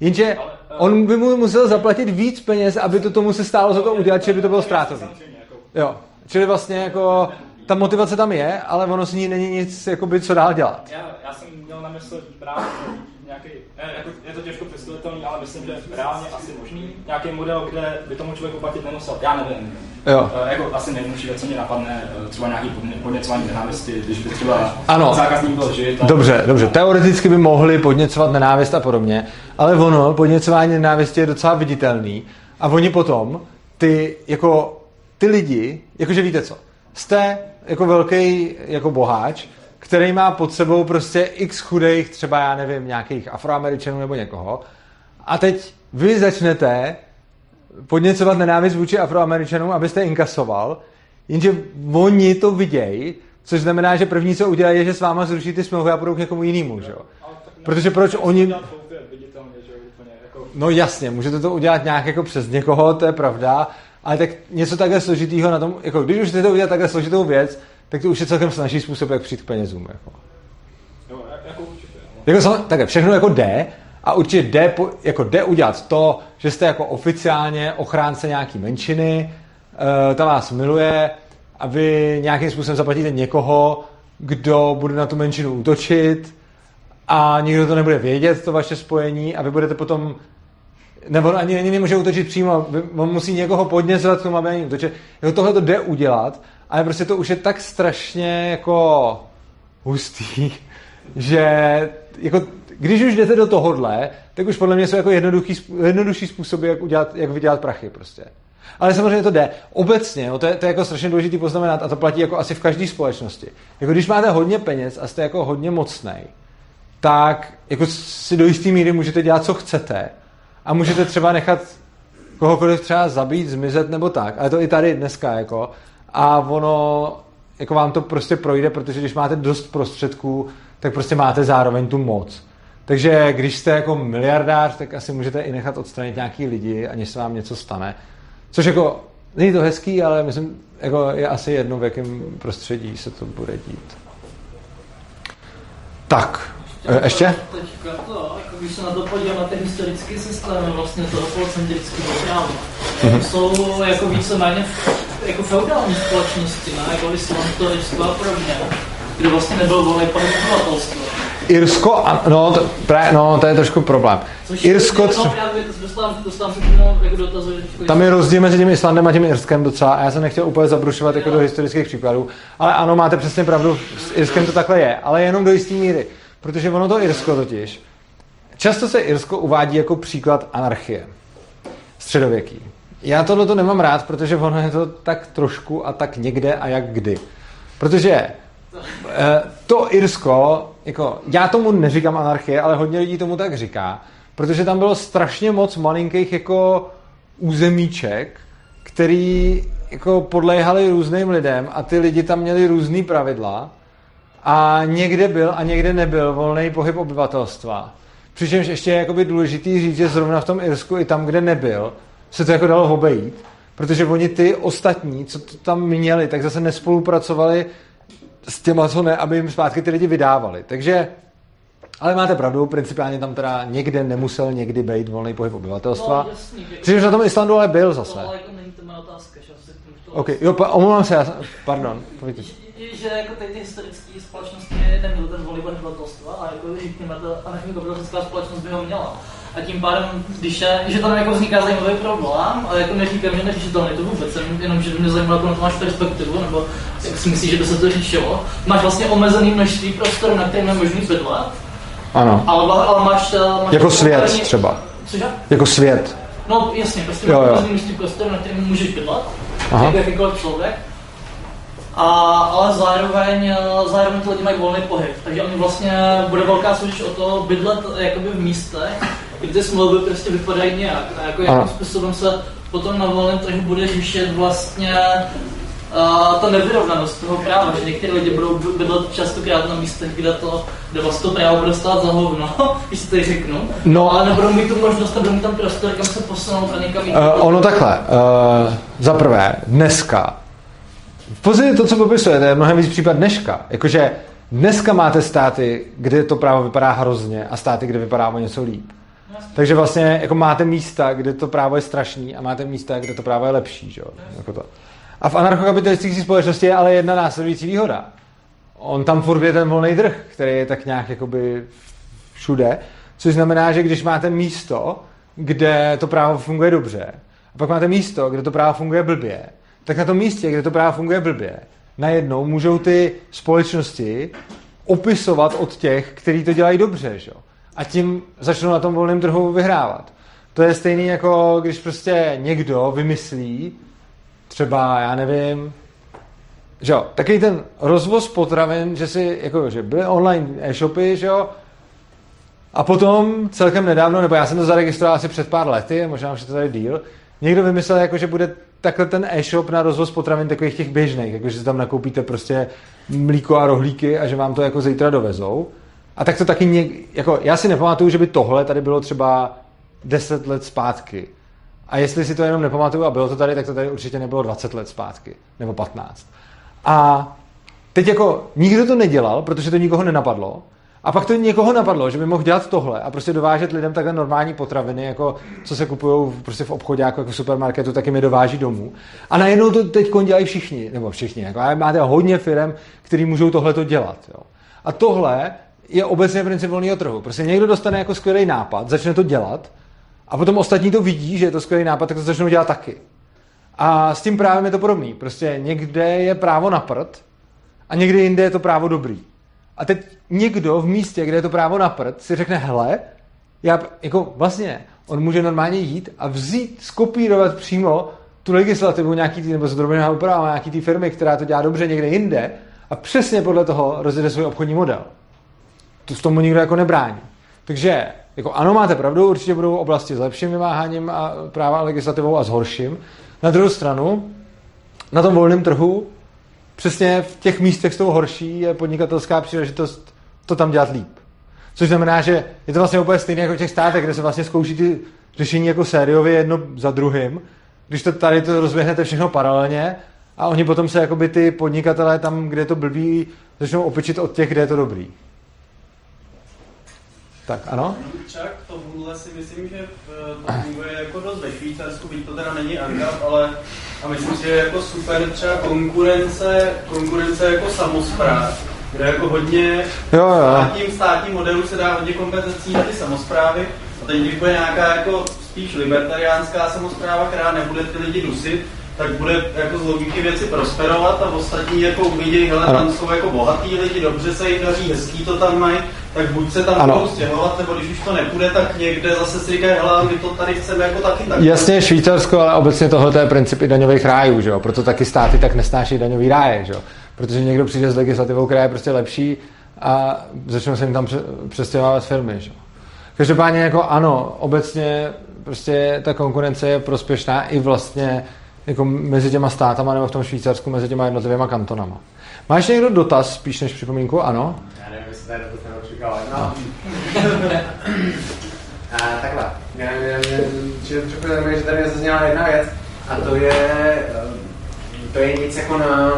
Jenže on by mu musel zaplatit víc peněz, aby to tomu se stálo za to udělat, že by to bylo ztrátový. Jako, Jo, čili vlastně jako ta motivace tam je, ale ono s ní není nic, jakoby, co dál dělat. já, já jsem měl na mysli právě nějaký, ne, jako, je to těžko představitelný, ale myslím, že reálně asi možný nějaký model, kde by tomu člověku platit nemusel. Já nevím. Jo. Eh, jako asi nejmenší věc, co mě napadne, eh, třeba nějaký podně- podněcování nenávisti, když by třeba Ano. zákazník byl žid. a- Dobře, dobře. Teoreticky by mohli podněcovat nenávist a podobně, ale ono, podněcování nenávisti je docela viditelný a oni potom, ty, jako, ty lidi, jakože víte co, jste jako velký jako boháč, který má pod sebou prostě x chudých, třeba já nevím, nějakých afroameričanů nebo někoho a teď vy začnete podněcovat nenávist vůči afroameričanům, abyste inkasoval, jenže oni to vidějí, což znamená, že první, co udělají, je, že s váma zruší ty smlouvy a půjdou k někomu jinému, že jo? Protože proč oni- jako, No jasně, můžete to udělat nějak jako přes někoho, to je pravda, ale tak něco takhle složitýho na tom, jako když už chcete udělat takhle složitou věc, tak to už je celkem snažší způsob, jak přijít k penězům. Jako. jo, jak- jako určitě. No. Jako sam, takhle, všechno jako jde a určitě jde, jako jde udělat to, že jste jako oficiálně ochránce nějaký menšiny, uh, ta vás miluje a vy nějakým způsobem zaplatíte někoho, kdo bude na tu menšinu útočit a nikdo to nebude vědět, to vaše spojení a vy budete potom nebo ani, ani nemůže útočit přímo, on musí někoho podněcovat k tomu, aby ani útočil. Jako tohle to jde udělat, ale prostě to už je tak strašně jako hustý, že jako, když už jdete do tohohle, tak už podle mě jsou jako jednoduchý, jednodušší způsoby, jak, udělat, jak vydělat prachy prostě. Ale samozřejmě to jde. Obecně, jo, to, je, to je jako strašně důležité poznamenat a to platí jako asi v každé společnosti. Jako když máte hodně peněz a jste jako hodně mocnej, tak jako si do jisté míry můžete dělat, co chcete. A můžete třeba nechat kohokoliv třeba zabít, zmizet nebo tak. Ale to i tady dneska, jako. A ono, jako vám to prostě projde, protože když máte dost prostředků, tak prostě máte zároveň tu moc. Takže když jste jako miliardář, tak asi můžete i nechat odstranit nějaký lidi, aniž se vám něco stane. Což jako, není to hezký, ale myslím, jako je asi jedno, v jakém prostředí se to bude dít. Tak, ještě? Teďka to, jako když se na to ty historické systémy vlastně toho polocentrického práva, Mhm. jsou jako víceméně jako feudální společnosti, ne? jako Island, to Řecko a podobně, kde vlastně nebyl volný pohyb obyvatelstva. Irsko, a, no, to, právě, no, to je trošku problém. Což Irsko, no, tře- já dostávám, dostávám se k tomu jako dotazu. že- tam je rozdíl mezi tím Islandem a tím Irskem docela a já jsem nechtěl úplně zabrušovat jako do historických příkladů, ale ano, máte přesně pravdu, s Irskem to takhle je, ale jenom do jisté míry, protože ono to Irsko totiž, často se Irsko uvádí jako příklad anarchie středověký. Já tohle to nemám rád, protože ono je to tak trošku a tak někde a jak kdy. Protože eh, to Irsko, jako, já tomu neříkám anarchie, ale hodně lidí tomu tak říká, protože tam bylo strašně moc malinkých jako územíček, který jako podléhali různým lidem a ty lidi tam měli různý pravidla a někde byl a někde nebyl volný pohyb obyvatelstva. Přičemž ještě je jakoby důležitý říct, že zrovna v tom Irsku i tam, kde nebyl, se to jako dalo obejít, protože oni ty ostatní, co to tam měli, tak zase nespolupracovali s těma, co ne, aby jim zpátky ty lidi vydávali. Takže, ale máte pravdu, principiálně tam teda někde nemusel někdy být volný pohyb obyvatelstva. No, jasný, Přičemž na tom Islandu ale byl zase. To ale jako není to moje otázka, že se k tomu chtěl- OK, jo, pa, omlouvám se, já pardon, povídejte. Že- že jako tady ty historické společnosti neměly ten pohyb obyvatelstva a jako řekněme, ta anarchicko společnost by ho měla. A tím pádem, když je, že tam jako vzniká zajímavý problém, ale jako neříkám, že neřešitelný to vůbec, jenom, že mě zajímalo, jak na to máš perspektivu, nebo jak si myslíš, že by se to řešilo. Máš vlastně omezený množství prostoru, na kterém je možný bydlet, Ano, ale, ale máš, to, máš jako to svět poměrně- třeba. Cože? Jako svět. No jasně, prostě Jo, máš jo. omezený množství prostoru, na kterém můžeš bydlet, Aha. jako jakýkoliv člověk. A, ale zároveň, zároveň ty lidi mají volný pohyb, takže oni vlastně bude velká soutěž o to bydlet jakoby v místech, kde ty smlouvy prostě vypadají nějak. A jako jakým způsobem se potom na volném trhu bude řešit vlastně uh, ta nevyrovnanost toho práva, že někteří lidi budou by- bydlet častokrát na místech, kde to, kde vlastně to právo bude stát za hovno, když to řeknu, No. ale nebudou mít tu možnost, nebudou mít tam prostor, kam se posunout a někam jít. Uh, ono takhle, uh, za prvé, dneska, v podstatě to, co popisujete, je mnohem víc případ dneška. Jakože dneska máte státy, kde to právo vypadá hrozně a státy, kde vypadá o něco líp. Takže vlastně jako máte místa, kde to právo je strašný a máte místa, kde to právo je lepší. Že? Jako to. A v anarchokapitalistické společnosti je ale jedna následující výhoda. On tam furt je ten volný trh, který je tak nějak jakoby všude, což znamená, že když máte místo, kde to právo funguje dobře, a pak máte místo, kde to právo funguje blbě, tak na tom místě, kde to právo funguje blbě, najednou můžou ty společnosti opisovat od těch, kteří to dělají dobře, že? A tím začnou na tom volném trhu vyhrávat. To je stejný jako když prostě někdo vymyslí, třeba, já nevím, že jo, takový ten rozvoz potravin, že si, jako, že byly online e-shopy, že jo, a potom celkem nedávno, nebo já jsem to zaregistroval asi před pár lety, možná už je to tady díl, někdo vymyslel, jako, že bude takhle ten e-shop na rozvoz potravin takových těch běžných, jako, že si tam nakoupíte prostě mlíko a rohlíky a že vám to jako zítra dovezou. A tak to taky něk, jako, já si nepamatuju, že by tohle tady bylo třeba 10 let zpátky. A jestli si to jenom nepamatuju a bylo to tady, tak to tady určitě nebylo 20 let zpátky, nebo 15. A teď jako nikdo to nedělal, protože to nikoho nenapadlo. A pak to někoho napadlo, že by mohl dělat tohle a prostě dovážet lidem takhle normální potraviny, jako co se kupují prostě v obchodě jako v supermarketu, tak jim je dováží domů. A najednou to teď dělají všichni, nebo všichni, jako, ale máte hodně firm, který můžou tohle to dělat. Jo. A tohle je obecně princip volného trhu. Prostě někdo dostane jako skvělý nápad, začne to dělat a potom ostatní to vidí, že je to skvělý nápad, tak to začnou dělat taky. A s tím právem je to podobný. Prostě někde je právo na prd a někde jinde je to právo dobrý. A teď někdo v místě, kde je to právo na prd, si řekne, hele, já, jako vlastně, on může normálně jít a vzít, skopírovat přímo tu legislativu nějaký tý, nebo zdrobená úprava nějaký té firmy, která to dělá dobře někde jinde a přesně podle toho rozjede svůj obchodní model. To s tomu nikdo jako nebrání. Takže jako ano, máte pravdu, určitě budou oblasti s lepším vymáháním a práva a legislativou a s horším. Na druhou stranu, na tom volném trhu, přesně v těch místech s tou horší je podnikatelská příležitost to tam dělat líp. Což znamená, že je to vlastně úplně stejné jako těch státech, kde se vlastně zkouší ty řešení jako sériově jedno za druhým. Když to tady to rozběhnete všechno paralelně a oni potom se jakoby ty podnikatelé tam, kde je to blbý, začnou opičit od těch, kde je to dobrý. Tak ano? Třeba k tomuhle si myslím, že v- to funguje jako dost ve Švýcarsku, byť to teda není ANGAP, ale a myslím si, že je jako super třeba konkurence, konkurence jako samozpráv, kde jako hodně Jo, jo. státním, státním modelu se dá hodně kompetencí na ty samozprávy. A teď, bude nějaká jako spíš libertariánská samozpráva, která nebude ty lidi dusit, tak bude jako z logiky věci prosperovat a ostatní jako uvidí, hele, Ano. tam jsou jako bohatý lidi, dobře se jim daří, hezký to tam mají, tak buď se tam Ano. budou stěhovat, nebo když už to nepůjde, tak někde zase si říkají, hele, my to tady chceme jako taky tak. Jasně Švýcarsko, ale obecně tohle je princip i daňových rájů, že jo? proto taky státy tak nesnáší daňový ráje, že jo? protože někdo přijde s legislativou, která je prostě lepší a začnou se jim tam pře- přestěhovávat firmy. Že? jo? Každopádně jako ano, obecně prostě ta konkurence je prospěšná i vlastně jako mezi těma státama nebo v tom Švýcarsku mezi těma jednotlivými kantonama. Máš někdo dotaz spíš než připomínku? Ano? Já nevím, jestli tady to neočekával. No. A, takhle. Já, já, já, že tady zazněla jedna věc, a to je, eh, to je nic jako na,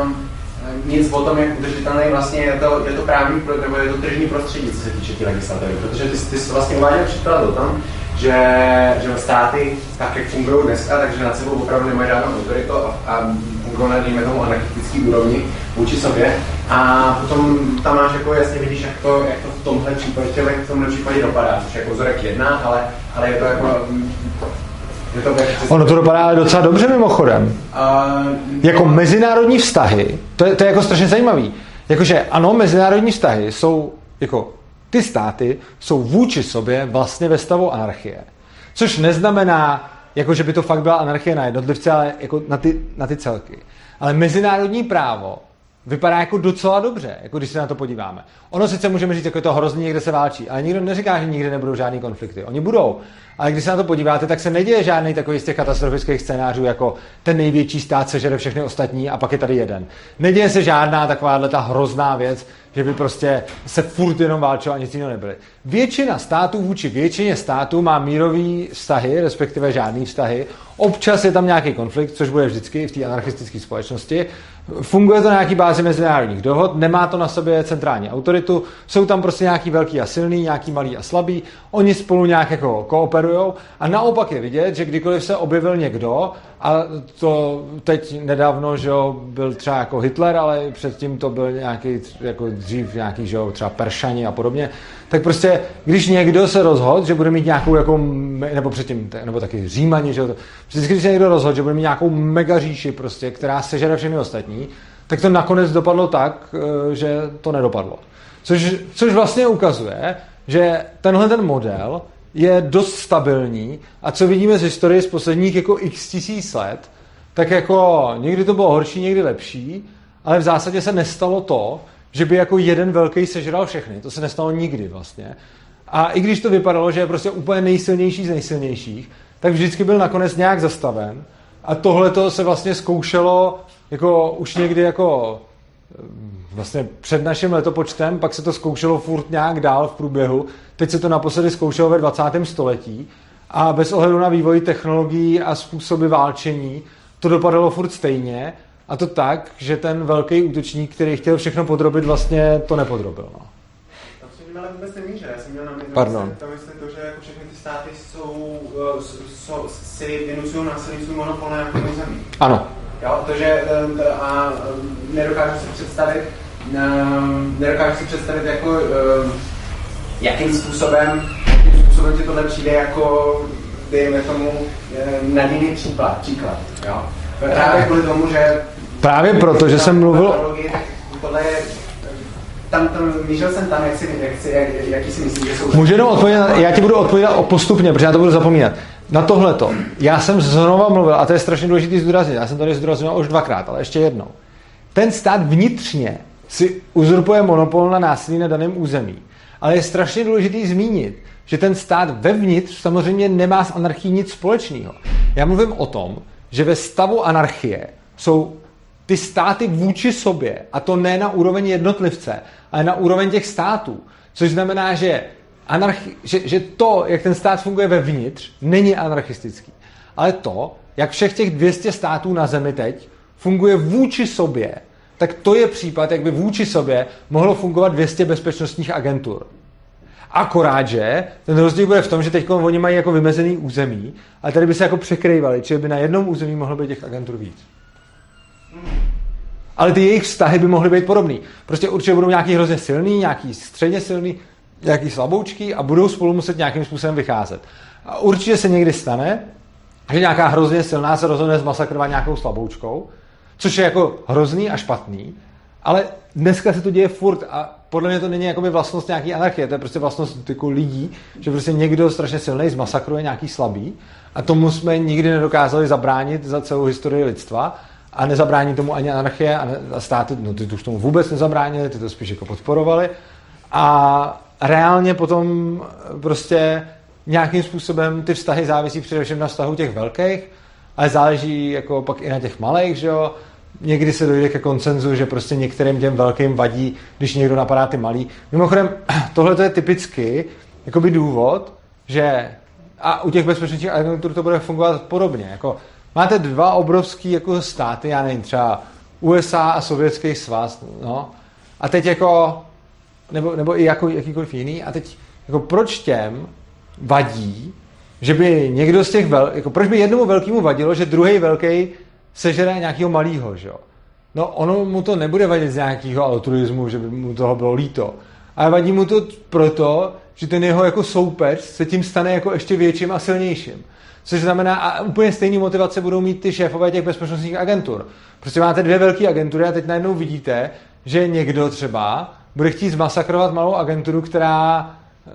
nic o tom, jak udržitelný vlastně je to, je to právní, nebo je to tržní prostředí, co se týče té legislativy. Protože ty, ty jsi vlastně uváděl příklad o tom, že, že státy, tak jak fungují dneska, takže nad sebou opravdu nemají žádnou autoritu a, a fungují na, dejme tomu, anarchistický úrovni vůči sobě. A potom tam máš jako jasně vidíš, jak to, jak to v tomhle případě, v tomhle případě dopadá, což je jako vzorek jedna, ale, ale je to jako je to Ono to dopadá docela dobře mimochodem. Uh, Jako mezinárodní vztahy, to je, to je jako strašně zajímavý. Jakože ano, mezinárodní vztahy jsou, jako ty státy jsou vůči sobě vlastně ve stavu anarchie. Což neznamená, jako že by to fakt byla anarchie na jednotlivce, ale jako na ty, na ty celky. Ale mezinárodní právo vypadá jako docela dobře, jako když se na to podíváme. Ono sice můžeme říct, jako je to hrozný, někde se válčí, ale nikdo neříká, že nikde nebudou žádný konflikty. Oni budou. Ale když se na to podíváte, tak se neděje žádný takový z těch katastrofických scénářů, jako ten největší stát sežere všechny ostatní a pak je tady jeden. Neděje se žádná takováhle ta hrozná věc, že by prostě se furt jenom válčilo a nic jiného nebyly. Většina států vůči většině států má mírový vztahy, respektive žádný vztahy. Občas je tam nějaký konflikt, což bude vždycky v té anarchistické společnosti. Funguje to na nějaký bázi mezinárodních dohod, nemá to na sobě centrální autoritu, jsou tam prostě nějaký velký a silný, nějaký malý a slabý, oni spolu nějak jako kooperujou a naopak je vidět, že kdykoliv se objevil někdo, a to teď nedávno, že jo, byl třeba jako Hitler, ale předtím to byl nějaký, jako dřív nějaký, že jo, třeba Peršani a podobně, tak prostě, když někdo se rozhodl, že bude mít nějakou jako, nebo předtím, nebo taky Římani, že jo, vždycky, když se někdo rozhodl, že bude mít nějakou mega říši prostě, která sežere všechny ostatní, tak to nakonec dopadlo tak, eh, že to nedopadlo. Což, což vlastně ukazuje, že tenhle ten model je dost stabilní a co vidíme z historie z posledních jako x tisíc let, tak jako někdy to bylo horší, někdy lepší, ale v zásadě se nestalo to, že by jako jeden velký sežral všechny. To se nestalo nikdy vlastně. A i když to vypadalo, že je prostě úplně nejsilnější z nejsilnějších, tak vždycky byl nakonec nějak zastaven. A tohle to se vlastně zkoušelo jako už někdy jako vlastně před naším letopočtem, pak se to zkoušelo furt nějak dál v průběhu. Teď se to naposledy zkoušelo ve 20. století a bez ohledu na vývoj technologií a způsoby válčení to dopadalo furt stejně a to tak, že ten velký útočník, který chtěl všechno podrobit, vlastně to nepodrobil. No. Ale vůbec já jsem měl na mysli, Pardon. to myslím to, že jako všechny ty státy jsou, uh, jsou, si vynucují na území. Ano. Jo, to, že t- a nedokážu si představit, nedokážu si představit jako, jakým způsobem, jakým způsobem ti tohle přijde jako, dejme tomu, nadějný příklad, příklad, jo. Právě kvůli tomu, že Právě proto, že jsem mluvil tohle je, tam, tam, mířil jsem tam, jak si, jak si, jak, jaký si myslím, že jsou... Můžu jenom odpovědět, já ti budu odpovídat postupně, protože já to budu zapomínat. Na tohleto. Já jsem znova mluvil, a to je strašně důležité zdůraznit, já jsem tady zdůraznil už dvakrát, ale ještě jednou. Ten stát vnitřně si uzurpuje monopol na násilí na daném území. Ale je strašně důležité zmínit, že ten stát vevnitř samozřejmě nemá s anarchií nic společného. Já mluvím o tom, že ve stavu anarchie jsou ty státy vůči sobě, a to ne na úroveň jednotlivce, ale na úroveň těch států. Což znamená, že, anarchi- že, že to, jak ten stát funguje vevnitř, není anarchistický. Ale to, jak všech těch 200 států na zemi teď funguje vůči sobě, tak to je případ, jak by vůči sobě mohlo fungovat 200 bezpečnostních agentur. Akorát, že ten rozdíl bude v tom, že teď oni mají jako vymezený území, ale tady by se jako překrývali, čili by na jednom území mohlo být těch agentur víc. ale ty jejich vztahy by mohly být podobný. Prostě určitě budou nějaký hrozně silný, nějaký středně silný, nějaký slaboučký a budou spolu muset nějakým způsobem vycházet. A určitě se někdy stane, že nějaká hrozně silná se rozhodne zmasakrovat nějakou slaboučkou, což je jako hrozný a špatný, ale dneska se to děje furt a podle mě to není jakoby vlastnost nějaký anarchie, to je prostě vlastnost jako lidí, že prostě někdo strašně silný zmasakruje nějaký slabý a tomu jsme nikdy nedokázali zabránit za celou historii lidstva a nezabrání tomu ani anarchie a, a státy, no ty to už tomu vůbec nezabránili, ty to spíš jako podporovali a reálně potom prostě nějakým způsobem ty vztahy závisí především na vztahu těch velkých, ale záleží jako pak i na těch malých, že jo. Někdy se dojde ke koncenzu, že prostě některým těm velkým vadí, když někdo napadá ty malý. Mimochodem, tohle je typicky jakoby důvod, že a u těch bezpečnostních agentur to bude fungovat podobně. Jako, máte dva obrovský jako státy, já nevím, třeba USA a Sovětský svaz, no, a teď jako, nebo, nebo i jako jakýkoliv jiný, a teď jako proč těm vadí, že by někdo z těch vel, jako proč by jednomu velkému vadilo, že druhý velký sežere nějakého malého, že jo? No ono mu to nebude vadit z nějakého altruismu, že by mu toho bylo líto. Ale vadí mu to proto, že ten jeho jako soupeř se tím stane jako ještě větším a silnějším. Což znamená, a úplně stejné motivace budou mít ty šéfové těch bezpečnostních agentur. Prostě máte dvě velké agentury a teď najednou vidíte, že někdo třeba bude chtít zmasakrovat malou agenturu, která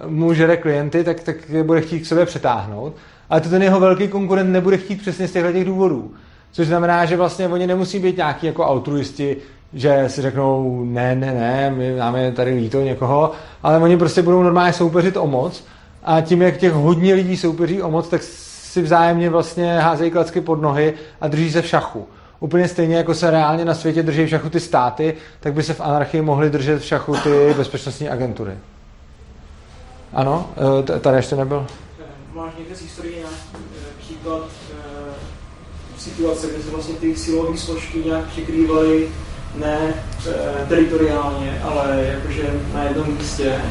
mu žere klienty, tak, tak je bude chtít k sobě přetáhnout. Ale to ten jeho velký konkurent nebude chtít přesně z těchto těch důvodů. Což znamená, že vlastně oni nemusí být nějaký jako altruisti, že si řeknou, ne, ne, ne, my máme tady líto někoho, ale oni prostě budou normálně soupeřit o moc a tím, jak těch hodně lidí soupeří o moc, tak si vzájemně vlastně házejí klacky pod nohy a drží se v šachu. Úplně stejně, jako se reálně na světě drží v šachu ty státy, tak by se v anarchii mohly držet v šachu ty bezpečnostní agentury. Ano, eh, tady ještě nebyl. Máš někde z historie nějaký eh, příklad eh, situace, kde se vlastně ty silové složky nějak překrývaly ne teritoriálně, ale jakože na jednom místě.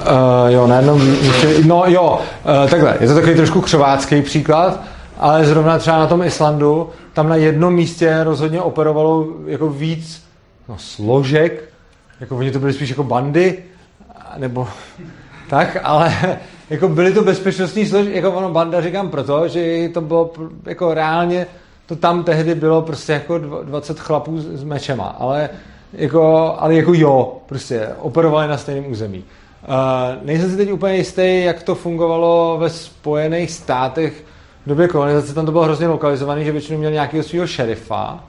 Uh, jo, na jednom místě, no jo, uh, takhle, je to takový trošku křovácký příklad, ale zrovna třeba na tom Islandu, tam na jednom místě rozhodně operovalo jako víc no, složek, jako oni to byly spíš jako bandy, nebo tak, ale jako byly to bezpečnostní složky, jako ono banda říkám proto, že to bylo jako reálně, to tam tehdy bylo prostě jako 20 chlapů s mečema, ale jako, ale jako jo, prostě operovali na stejném území. Uh, nejsem si teď úplně jistý, jak to fungovalo ve Spojených státech v době kolonizace, tam to bylo hrozně lokalizované, že většinou měl nějakého svého šerifa,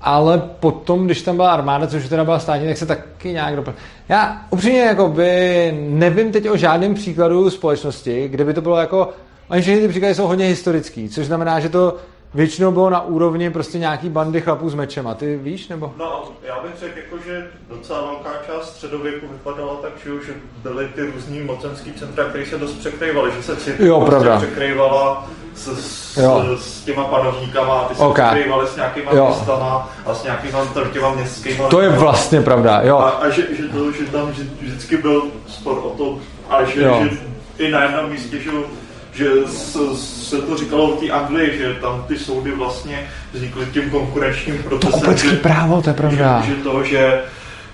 ale potom, když tam byla armáda, což teda byla státní, tak se taky nějak doplnil. Já upřímně jako by nevím teď o žádném příkladu společnosti, kde by to bylo jako, oni všechny ty příklady jsou hodně historický, což znamená, že to většinou bylo na úrovni prostě nějaký bandy chlapů s mečem. A ty víš, nebo? No, já bych řekl, jako, že docela velká část středověku vypadala tak, že už byly ty různý mocenský centra, které se dost překrývaly, že se církev jo, prostě překrývala s, s, s, těma panovníkama, ty se okay. překrývaly s nějakýma jo. městama a s nějakýma těma městskýma. To je vlastně pravda, jo. A, a že, že, to, že tam že vždycky byl spor o to, ale že, že i na jednom místě, že že se to říkalo v té Anglii, že tam ty soudy vlastně vznikly tím konkurenčním procesem. To že, právo, to je pravda. Že, že to, že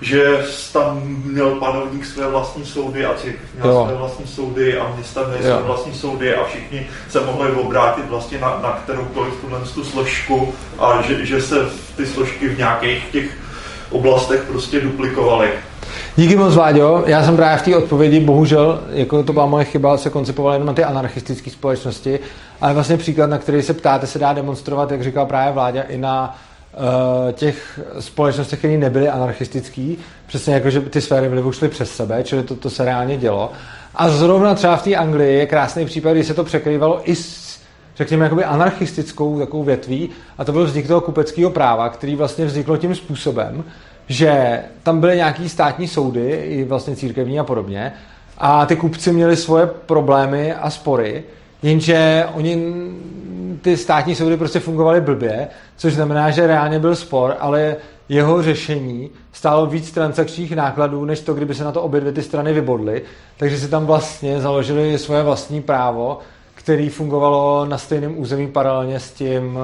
že tam měl panovník své vlastní soudy a církev měl jo. své vlastní soudy a města měly své vlastní soudy a všichni se mohli obrátit vlastně na, na kteroukoliv tuhle tu složku a že, že se ty složky v nějakých těch oblastech prostě duplikovaly. Díky moc, Váďo. Já jsem právě v té odpovědi, bohužel, jako to byla moje chyba, se koncipovaly jenom ty anarchistické společnosti, ale vlastně příklad, na který se ptáte, se dá demonstrovat, jak říkal právě Vláďa, i na uh, těch společnostech, které nebyly anarchistické, přesně jako, že ty sféry vlivu šly přes sebe, čili to, to se reálně dělo. A zrovna třeba v té Anglii je krásný případ, kdy se to překrývalo i s řekněme, jakoby anarchistickou takovou větví a to byl vznik toho kupeckého práva, který vlastně vzniklo tím způsobem, že tam byly nějaký státní soudy, i vlastně církevní a podobně, a ty kupci měli svoje problémy a spory, jenže oni ty státní soudy prostě fungovaly blbě, což znamená, že reálně byl spor, ale jeho řešení stálo víc transakčních nákladů, než to, kdyby se na to obě dvě ty strany vybodly. Takže si tam vlastně založili svoje vlastní právo, který fungovalo na stejném území paralelně s tím,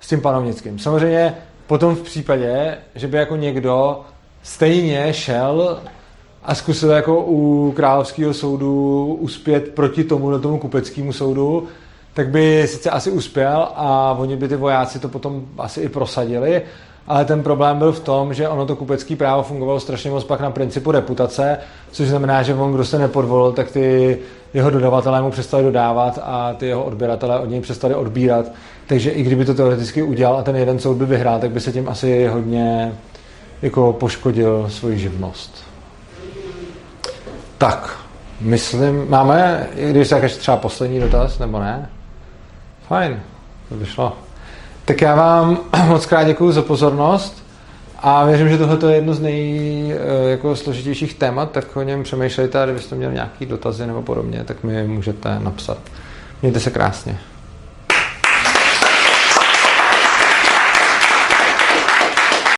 s tím panovnickým. Samozřejmě potom v případě, že by jako někdo stejně šel a zkusil jako u královského soudu uspět proti tomu, tomu kupeckému soudu, tak by sice asi uspěl a oni by ty vojáci to potom asi i prosadili, ale ten problém byl v tom, že ono to kupecké právo fungovalo strašně moc pak na principu reputace, což znamená, že on, kdo se nepodvolil, tak ty jeho dodavatelé mu přestali dodávat a ty jeho odběratelé od něj přestali odbírat. Takže i kdyby to teoreticky udělal a ten jeden soud by vyhrál, tak by se tím asi hodně jako poškodil svoji živnost. Tak, myslím, máme, když se třeba poslední dotaz, nebo ne? Fajn, to vyšlo. Tak já vám moc krát děkuji za pozornost a věřím, že tohle je jedno z nej eh, jako složitějších témat, tak o něm přemýšlejte a kdybyste měli nějaký dotazy nebo podobně, tak mi můžete napsat. Mějte se krásně.